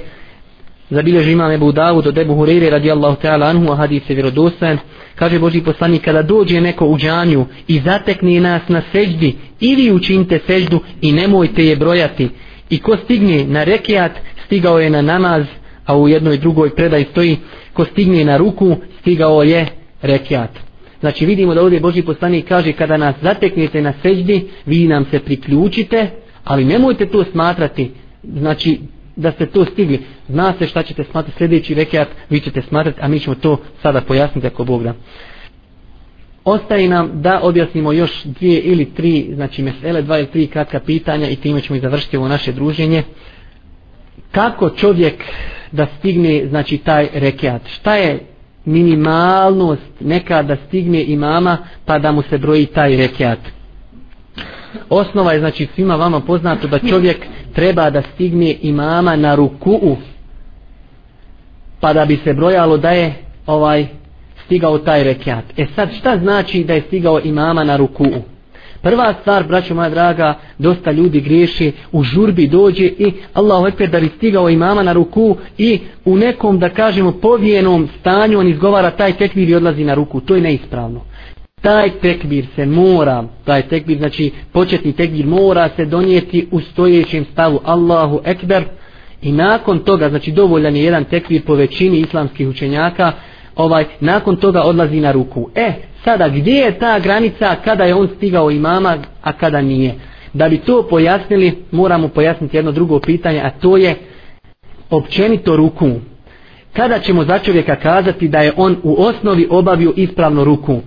zabilježi imam Ebu Davud od Ebu Hureyre radijallahu ta'ala anhu, a hadis je vjerodostan, kaže Boži poslanik, kada dođe neko u džanju i zatekne nas na seždi, ili učinite seždu i nemojte je brojati. I ko stigne na rekiat, stigao je na namaz, a u jednoj drugoj predaj stoji, ko stigne na ruku, stigao je rekiat. Znači vidimo da ovdje Boži poslanik kaže, kada nas zateknete na seždi, vi nam se priključite, ali nemojte to smatrati, znači da ste to stigli. Zna se šta ćete smatrati sljedeći rekiat, vi ćete smatrati, a mi ćemo to sada pojasniti ako Bog da. Ostaje nam da objasnimo još dvije ili tri, znači mesele, dva ili tri kratka pitanja i time ćemo i završiti ovo naše druženje. Kako čovjek da stigne, znači, taj rekiat? Šta je minimalnost neka da stigne imama pa da mu se broji taj rekiat? Osnova je, znači, svima vama poznato da čovjek treba da stigne imama na ruku'u pa da bi se brojalo da je ovaj stigao taj rekiat. E sad šta znači da je stigao imama na ruku'u? Prva stvar, braćo moja draga, dosta ljudi griješi, u žurbi dođe i Allahu ekber da bi stigao imama na ruku i u nekom, da kažemo, povijenom stanju on izgovara taj tekvir i odlazi na ruku. To je neispravno. Taj tekbir se mora, taj tekbir, znači početni tekbir mora se donijeti u stojećem stavu Allahu Ekber i nakon toga, znači dovoljan je jedan tekbir po većini islamskih učenjaka, ovaj, nakon toga odlazi na ruku. E, sada gdje je ta granica kada je on stigao imama, a kada nije? Da bi to pojasnili, moramo pojasniti jedno drugo pitanje, a to je općenito ruku. Kada ćemo za čovjeka kazati da je on u osnovi obavio ispravno ruku?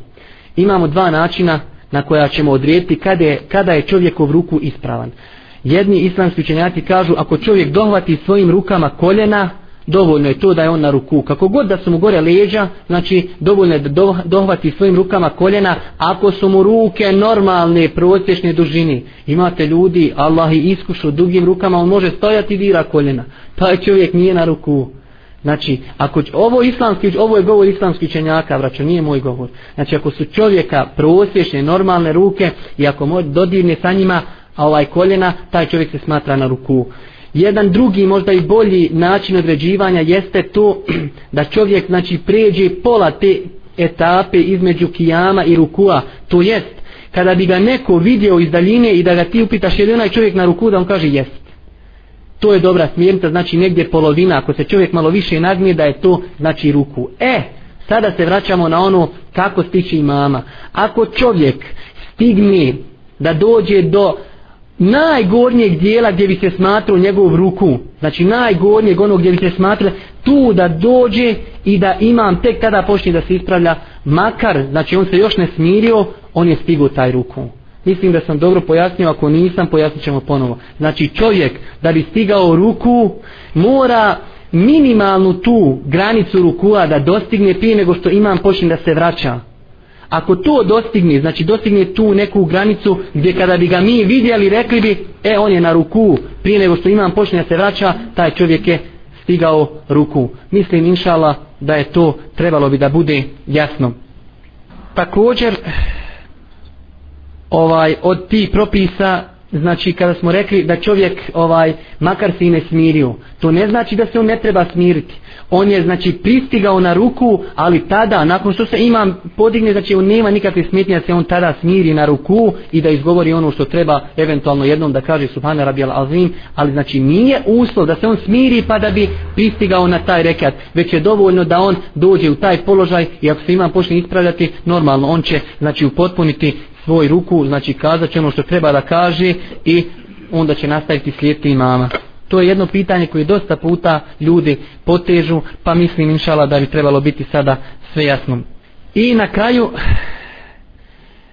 Imamo dva načina na koja ćemo odrijeti kada je, kada je čovjekov ruku ispravan. Jedni islamski učenjaci kažu ako čovjek dohvati svojim rukama koljena, dovoljno je to da je on na ruku. Kako god da su mu gore leđa, znači dovoljno je da dohvati svojim rukama koljena, ako su mu ruke normalne, prosječne dužine. Imate ljudi, Allah i iskušu dugim rukama, on može stojati i dira koljena. Taj čovjek nije na ruku. Znači, ako ovo islamski, ovo je govor islamski čenjaka, vraćo, nije moj govor. Znači, ako su čovjeka prosječne, normalne ruke i ako dodirne sa njima, a ovaj koljena, taj čovjek se smatra na ruku. Jedan drugi, možda i bolji način određivanja jeste to da čovjek znači pređe pola te etape između kijama i rukua. To jest, kada bi ga neko vidio iz daljine i da ga ti upitaš je li onaj čovjek na ruku, da on kaže jest. To je dobra smjernica, znači negdje polovina. Ako se čovjek malo više nagnije da je to znači ruku. E, sada se vraćamo na ono kako stići imama. Ako čovjek stigne da dođe do najgornjeg dijela gdje bi se smatrao njegov ruku, znači najgornjeg onog gdje bi se smatrao tu da dođe i da imam tek tada počne da se ispravlja, makar, znači on se još ne smirio, on je stigao taj ruku. Mislim da sam dobro pojasnio, ako nisam, pojasnit ćemo ponovo. Znači čovjek da bi stigao ruku, mora minimalnu tu granicu rukua da dostigne prije nego što imam počne da se vraća ako to dostigne, znači dostigne tu neku granicu gdje kada bi ga mi vidjeli rekli bi, e on je na ruku, prije nego što imam počne da se vraća, taj čovjek je stigao ruku. Mislim inšala da je to trebalo bi da bude jasno. Također, ovaj od tih propisa znači kada smo rekli da čovjek ovaj makar se i ne smirio to ne znači da se on ne treba smiriti. On je znači pristigao na ruku ali tada nakon što se imam podigne znači on nema nikakve smetnje da se on tada smiri na ruku i da izgovori ono što treba eventualno jednom da kaže subhana rabijal azim ali znači nije uslov da se on smiri pa da bi pristigao na taj rekat već je dovoljno da on dođe u taj položaj i ako se imam počne ispravljati normalno on će znači upotpuniti svoj ruku, znači kazat će ono što treba da kaže i onda će nastaviti slijediti imama. To je jedno pitanje koje dosta puta ljudi potežu, pa mislim inšala da bi trebalo biti sada sve jasno. I na kraju,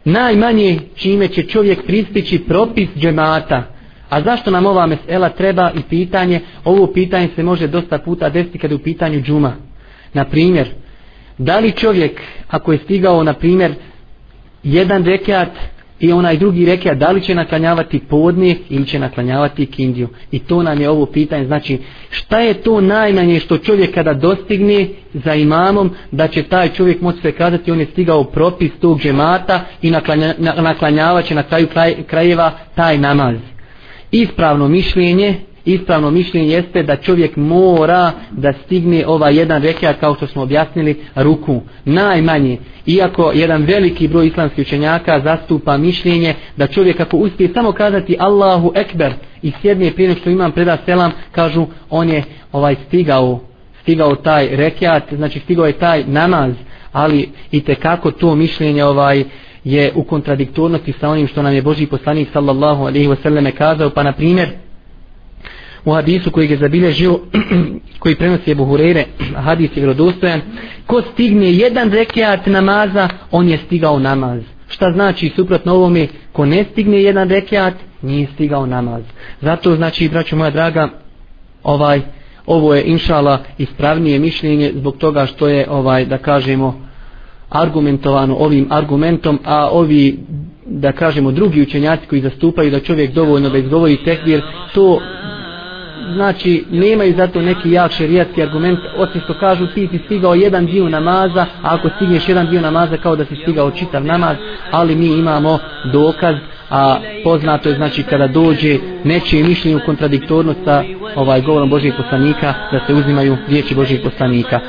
najmanje čime će čovjek pristići propis džemata, A zašto nam ova mesela treba i pitanje? Ovo pitanje se može dosta puta desiti kada je u pitanju džuma. Na primjer, da li čovjek, ako je stigao, na primjer, jedan rekat i onaj drugi rekat da li će naklanjavati podne ili će naklanjavati kindiju? I to nam je ovo pitanje. Znači šta je to najmanje što čovjek kada dostigne za imamom da će taj čovjek moći se kazati on je stigao propis tog džemata i naklanja, naklanjavaće na kraju kraj, krajeva taj namaz. Ispravno mišljenje ispravno mišljenje jeste da čovjek mora da stigne ovaj jedan rekiat kao što smo objasnili ruku najmanje. Iako jedan veliki broj islamskih učenjaka zastupa mišljenje da čovjek ako uspije samo kazati Allahu Ekber i sjedne prije što imam preda selam kažu on je ovaj stigao stigao taj rekiat znači stigao je taj namaz. Ali i te kako to mišljenje ovaj je u kontradiktornosti sa onim što nam je Boži poslanik sallallahu alaihi wasallam kazao. Pa na primjer u hadisu koji je zabilježio koji prenosi Ebu Hureyre hadis je vjerodostojan ko stigne jedan rekiat namaza on je stigao namaz. Šta znači suprotno ovome ko ne stigne jedan rekiat nije stigao namaz. Zato znači braćo moja draga ovaj ovo je inšala ispravnije mišljenje zbog toga što je ovaj da kažemo argumentovano ovim argumentom a ovi da kažemo drugi učenjaci koji zastupaju da čovjek dovoljno da izgovori tekbir to znači nemaju zato neki jak šerijatski argument osim što kažu ti si stigao jedan dio namaza a ako stigneš jedan dio namaza kao da si stigao čitav namaz ali mi imamo dokaz a poznato je znači kada dođe nečije mišljenje u kontradiktornost sa ovaj govorom Božih poslanika da se uzimaju riječi Božih poslanika.